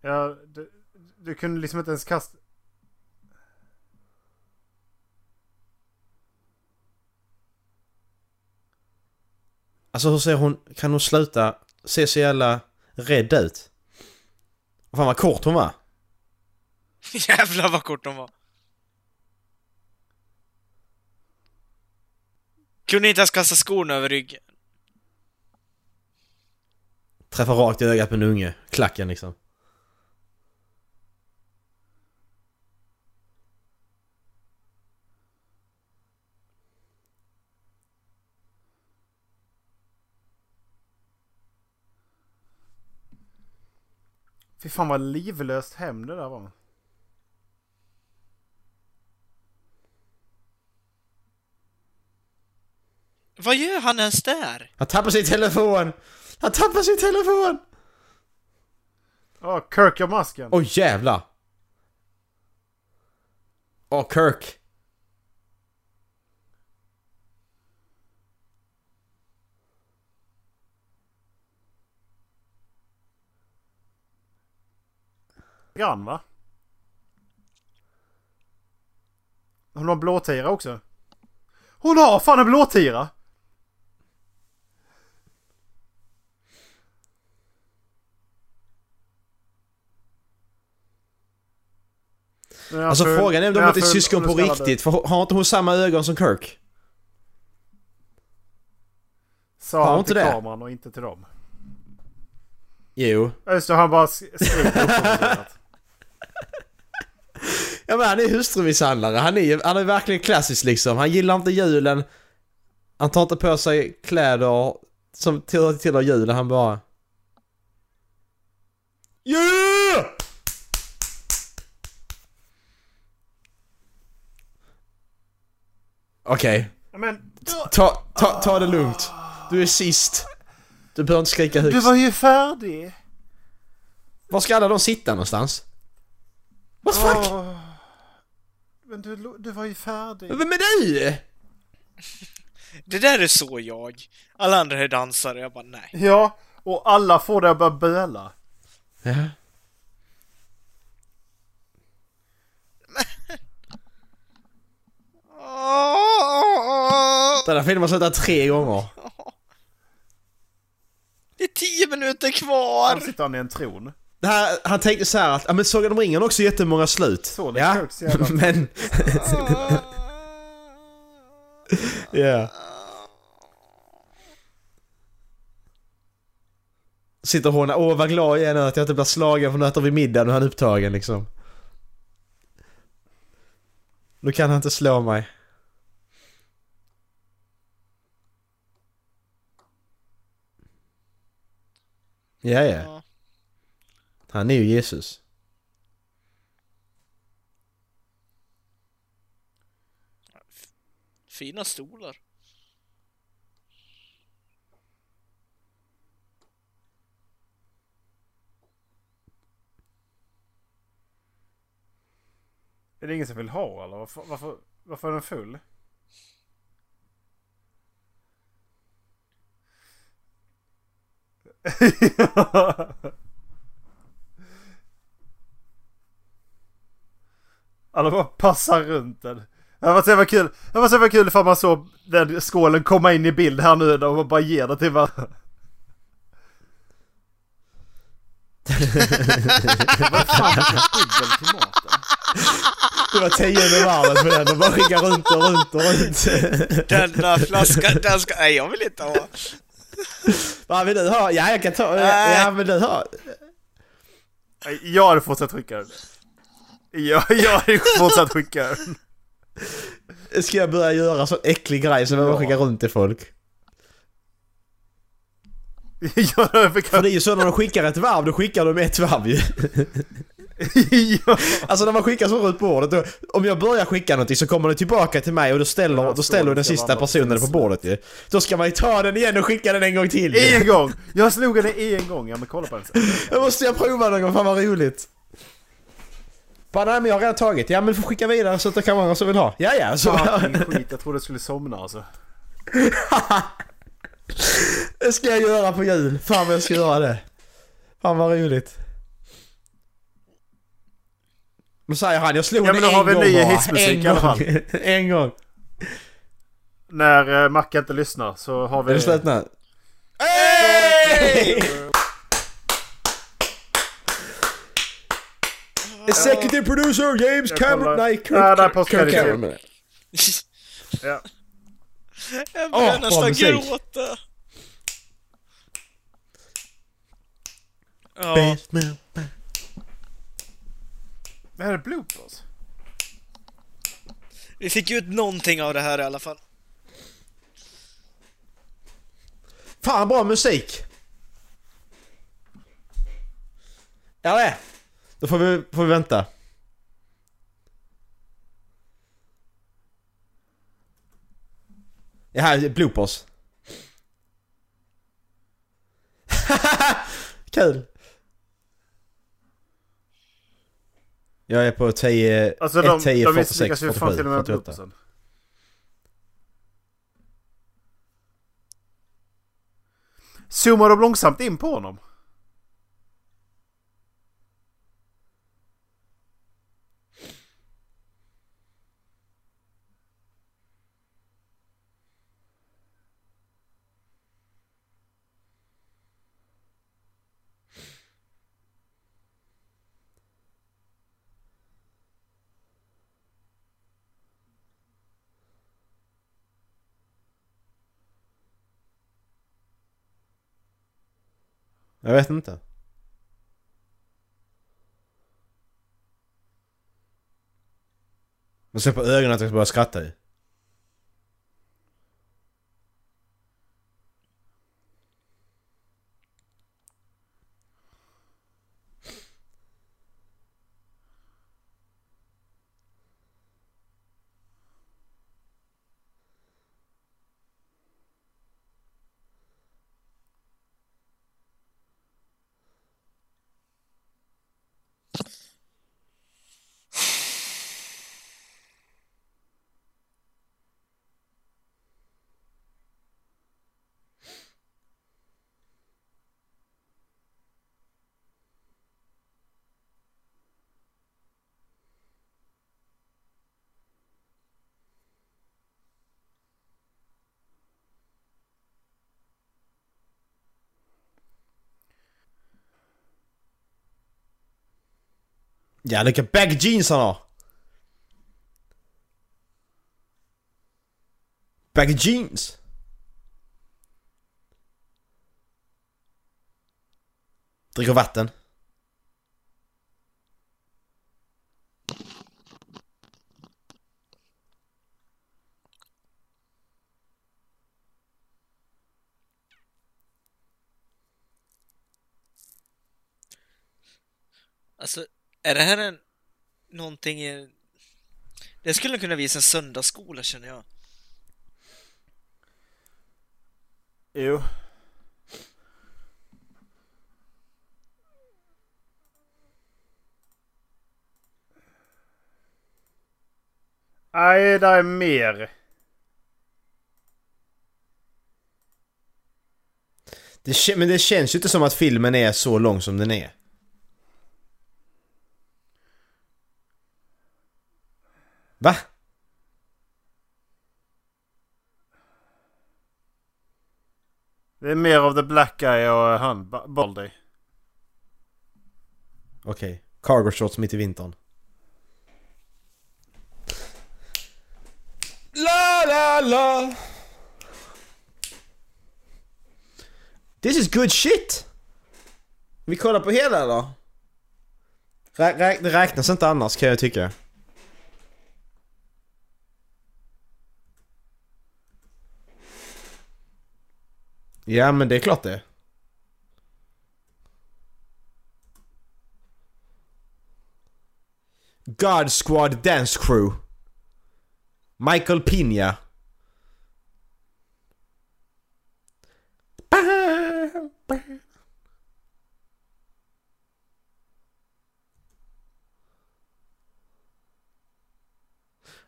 Ja, du, du kunde liksom inte ens kasta... Alltså hur ser hon, kan hon sluta se så jävla rädd ut? Fan vad kort hon var. Jävlar vad kort de var. Kunde inte ens kasta skorna över ryggen. Träffar rakt i ögat på en unge. Klacken liksom. Fy fan vad livlöst hem det där var. Vad gör han ens där? Han tappar sin telefon! Han tappar sin telefon! Åh, Kirk gör masken. Åh jävlar! Åh Kirk! Grann va? Hon har blåtira också. Hon har fan en blåtira! Alltså full- frågan är om de inte är syskon på riktigt, för har inte hon samma ögon som Kirk? Sa han inte till det? kameran och inte till dem. Jo. Just det, han bara sk- skriker. Ja men han är hustrumisshandlare, han är ju, han är verkligen klassisk liksom. Han gillar inte julen. Han tar inte på sig kläder som tillhör till julen, han bara... Yeah! Okej, Men ta, ta, ta det lugnt. Du är sist. Du behöver inte skrika du högst. var ju färdig! Var ska alla de sitta någonstans? What the fuck? Men du, du var ju färdig. Vem är du? Det där är så jag. Alla andra är dansare, jag bara nej. Ja, och alla får det att börja böla. Ja. Den här filmen har slutat tre gånger. Det är tio minuter Han kvar! sitter han i en tron. Det här, han tänkte så här att, ja men Sagan om ringen har också jättemånga slut. Så det ja, jävla- men... Ja. Sitter hon åh vad glad jag är nu att jag inte blir slagen för nu äter vi middag, är han upptagen liksom. Nu kan han inte slå mig. Ja, ja. Ja. Han är ju Jesus. Fina stolar. Är det ingen som vill ha eller? Varför, varför, varför är den full? Alla bara passar runt den. Det var så jävla kul. Det var så jävla kul ifall man såg den skålen komma in i bild här nu och bara ger det till varandra. Vad fan vilken bubbel till maten. Det var tionde varvet på den. De bara skickar runt och runt och runt. Denna flaska, den ska... Nej, jag vill inte ha. Vad vill du ha? Ja, jag kan ta... Ja, vill du ha? Jag hade fortsatt skicka den. Jag, jag hade fortsatt skicka. Ska jag börja göra så äcklig grej som jag Ja. skickar runt till folk? Jag För det är ju så när de skickar ett varv, då skickar de ett varv ju. ja. Alltså när man skickar så runt bordet, då, om jag börjar skicka någonting så kommer det tillbaka till mig och då ställer, Ja, då ställer den sista personen på bordet ju. Då ska man ju ta den igen och skicka den en gång till ju. En gång! Jag slog den en gång. Ja men kolla på den sen. Jag måste jag prova någon gång, fan vad roligt. Bara, nej men jag har redan tagit. Ja men du får skicka vidare så att det kan vara någon som vill ha. Ja ja, så... Fucking skit. Jag trodde jag skulle somna alltså. det ska jag göra på jul. Fan vad jag ska göra det. Fan vad roligt. Men säger han, jag slog Ja, den men då en har vi gång ny en i alla gång. fall. en gång. När uh, inte lyssnar så har vi... Är det slut nu? Hey! Executive producer James Jag Cameron... kollar. Nej, Kirk, Ja, där är Kirk, postkredit. Cameron. Ja. Jag börjar bra nästan gråta. Ja, Basement. Det här är bloopers. vi fick ut någonting av det här i alla fall. Fan bra musik! Ja det är. Då får vi, får vi vänta. Ja, här är bloopers. Kul! Jag är på 10, Alltså de, 1, 10, de 46, misslyckas ju fan 47, till och med 48. bloopersen. Zoomar de långsamt in på honom? Jag vet inte. Man ser på ögonen att jag ska börja skratta ju. Ja, vilka baggy jeans han har! Baggy jeans! Dricker vatten. Alltså, är det här en... Någonting i... Det skulle kunna visa en söndagsskola känner jag. Jo. Nej, det är mer. Det, men det känns ju inte som att filmen är så lång som den är. Va? Det är mer av the black guy och han, Ba- Baldy. Okej. Cargo shorts mitt i vintern. La la la! This is good shit! Vi kollar på hela? Rä- rä- det räknas inte annars kan jag tycka. Ja men det är klart det. God Squad Dance Crew. Michael Pina.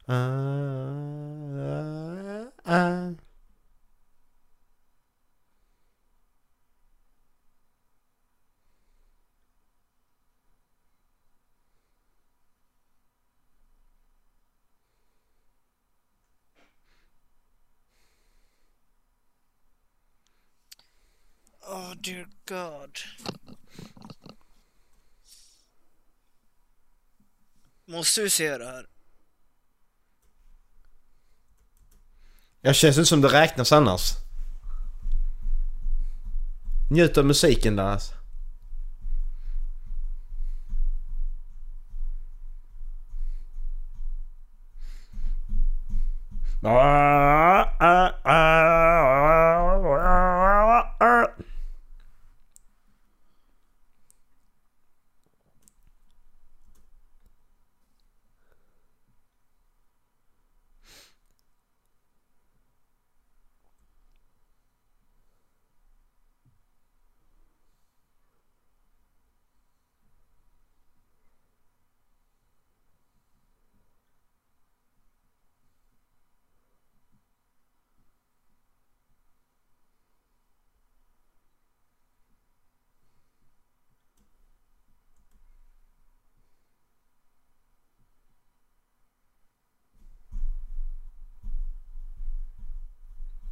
Ah, ah. Oh dear god. Måste vi se det här? Jag känns inte som det räknas annars. Njut av musiken där alltså.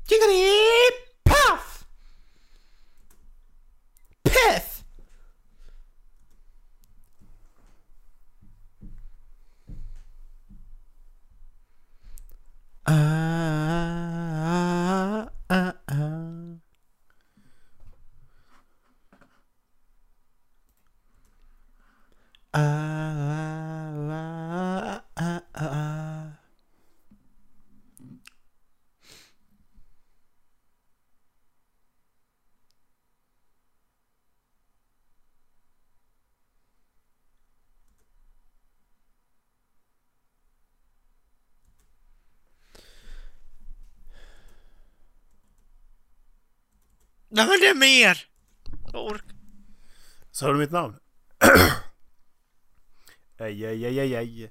Jiggity puff! Piff! Ah, ah, ah. Ah, ah, ah, ah. Nej men det är mer! Jag orkar. Sa du mitt namn? Ej, ej, ej, ej, ej.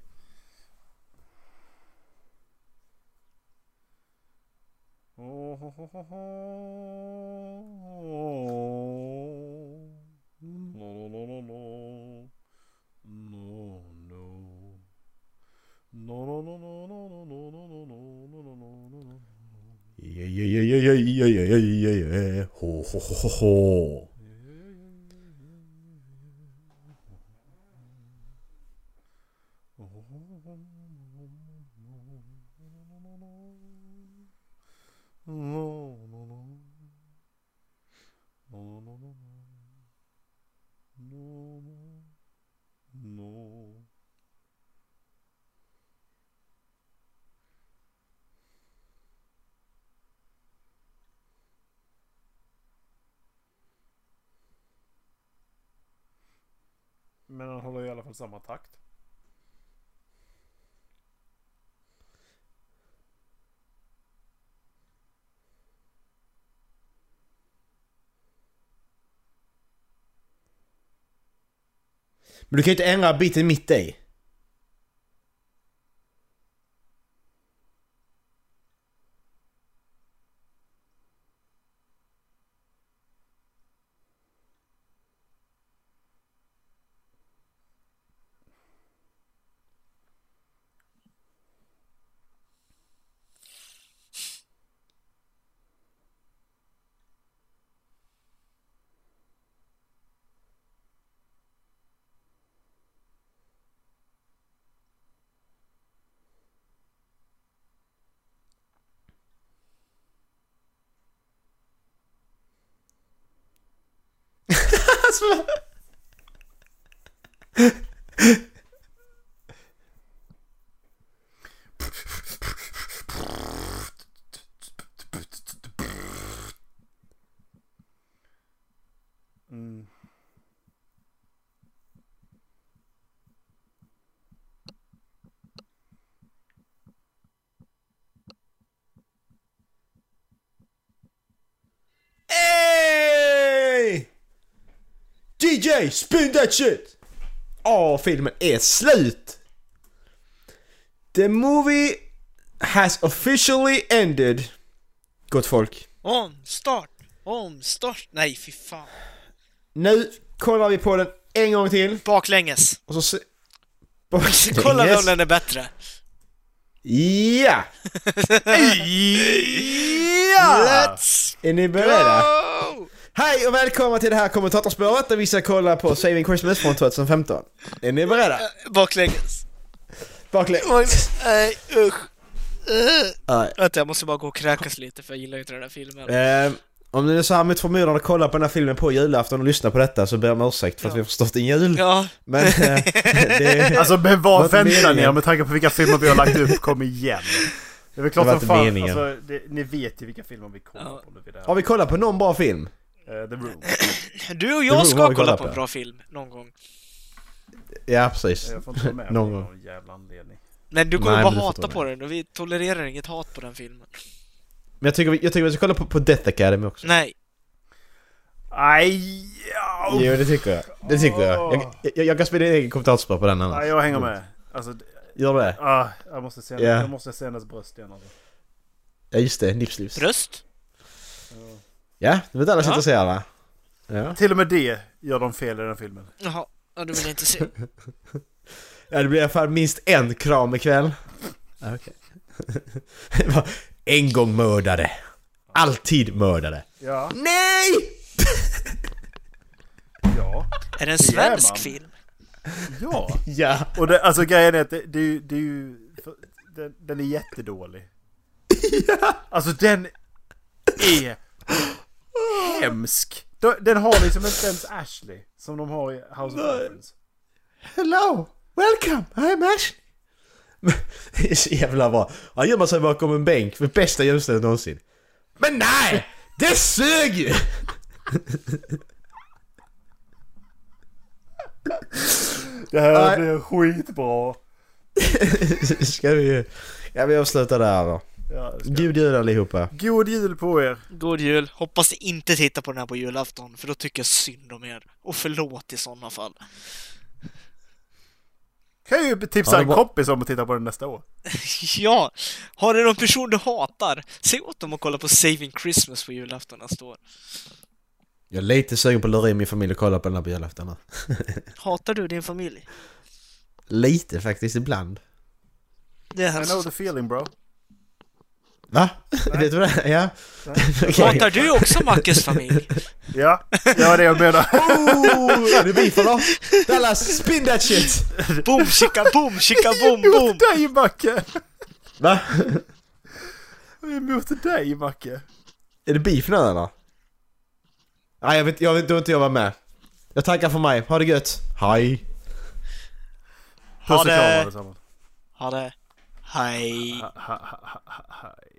Oh, ho, ho, ho. No, no, no, no. No, no. No, no, no, no, no, no, no, no, no, no, no, no, no, no. Yeah, yeah, yeah, yeah, yeah, yeah, yeah, yeah, yeah. Ho, ho, ho, ho, ho. No, no, no. No, no, no, no. No, no. No. Men han håller i alla fall samma takt. Men du kan ju inte ändra biten mitt i. DJ, spin that shit! Åh, filmen är slut! The movie has officially ended. Gott folk. Omstart! Omstart! Nej, fy fan. Nu kollar vi på den en gång till. Baklänges. Och så se... Kolla Yes. om den är bättre. Ja! ja! Let's Är ni beredda? go! Hej och välkomna till det här kommentatorspåret där vi ska kolla på Saving Christmas från 2015. Är ni beredda? Baklänges. Baklänges. Baklänges. Nej, usch. Uh. Nej. Vänta, jag måste bara gå och kräkas lite för jag gillar inte den här filmen. Eh, om ni är så här mot förmodan att kolla på den här filmen på julafton och lyssna på detta så ber jag om ursäkt för att Ja. vi har förstått en jul. Ja, Men eh, det... Alltså men vad väntar ni med tanke på vilka filmer vi har lagt upp? Kom igen. Det är väl klart som fan. meningen. Alltså, det, ni vet ju vilka filmer vi kollar Ja. på nu vid det här. Har vi kollat på någon bra film? Eh, The Room. du och jag ska kolla på en bra film någon gång. Ja, precis. Jag får inte med Någon någon, gång. någon jävla anledning. Men du kommer Nej, bara hata ta på den och vi tolererar inget hat på den filmen. Men jag tycker, vi- jag tycker vi ska kolla på, på Death Academy också. Nej. Aj! Jo, det tycker jag. Det tycker jag. Jag, jag, jag kan spela en egen kommentatorspår på den annars. Nej, jag hänger med. Alltså, Gör det? ah, jag måste se, Ja. jag måste se hennes bröst igen alltså. Ja, just det. Nipslips. Bröst? Ja, det vet alla som är Ja. intresserade va? Ja. Till och med det gör de fel i den filmen. Jaha, ja, du vill inte se. Ja, det blir i alla fall minst en kram ikväll. Ja, Okej. Det var en gång mördare. Alltid mördare. Ja. Nej! Ja. Är det en Det svensk man. film? Ja. Ja. Och det, alltså grejen är att det, det, det är ju... för- Den, den är jättedålig. Alltså den är hemsk. Den- har liksom inte ens Ashley som de har i House of. Dragons. Hello! Welcome! I'm Ash! Det är så jävla bra. Han gömmer sig bakom en bänk för bästa ljusstället någonsin. Men nej! Det sög ju! Det här blir skitbra. Ska vi... Ja, vi avslutar där då. Ja, God jul allihopa. God jul på er. God jul. Hoppas ni inte tittar på den här på julafton, för då tycker jag synd om er. Och förlåt i sådana fall. Kan ju tipsa Ja, en kompis om att titta på den nästa år. ja, har du någon person du hatar, säg åt dem att kolla på Saving Christmas på julafton nästa år. Jag är lite sugen på att lura in min familj och kolla på den här på julafton. Hatar du din familj? Lite faktiskt, ibland. Det är I know the feeling bro. Va? Vet du det? Ja. Okej. Hatar du också Mackes familj? Ja, det var det jag menade. Oh, är det beef eller? Dallas, spin that shit! Boom, chicka boom, chicka boom, boom! Emot dig Macke! Va? Emot dig Macke! Är det beef nu eller? Nej jag vet, jag vet, då inte jag var med. Jag tackar för mig, ha det gött. Hej! Ha det! Ha det. Hej. Ha, ha, ha, ha, Hej.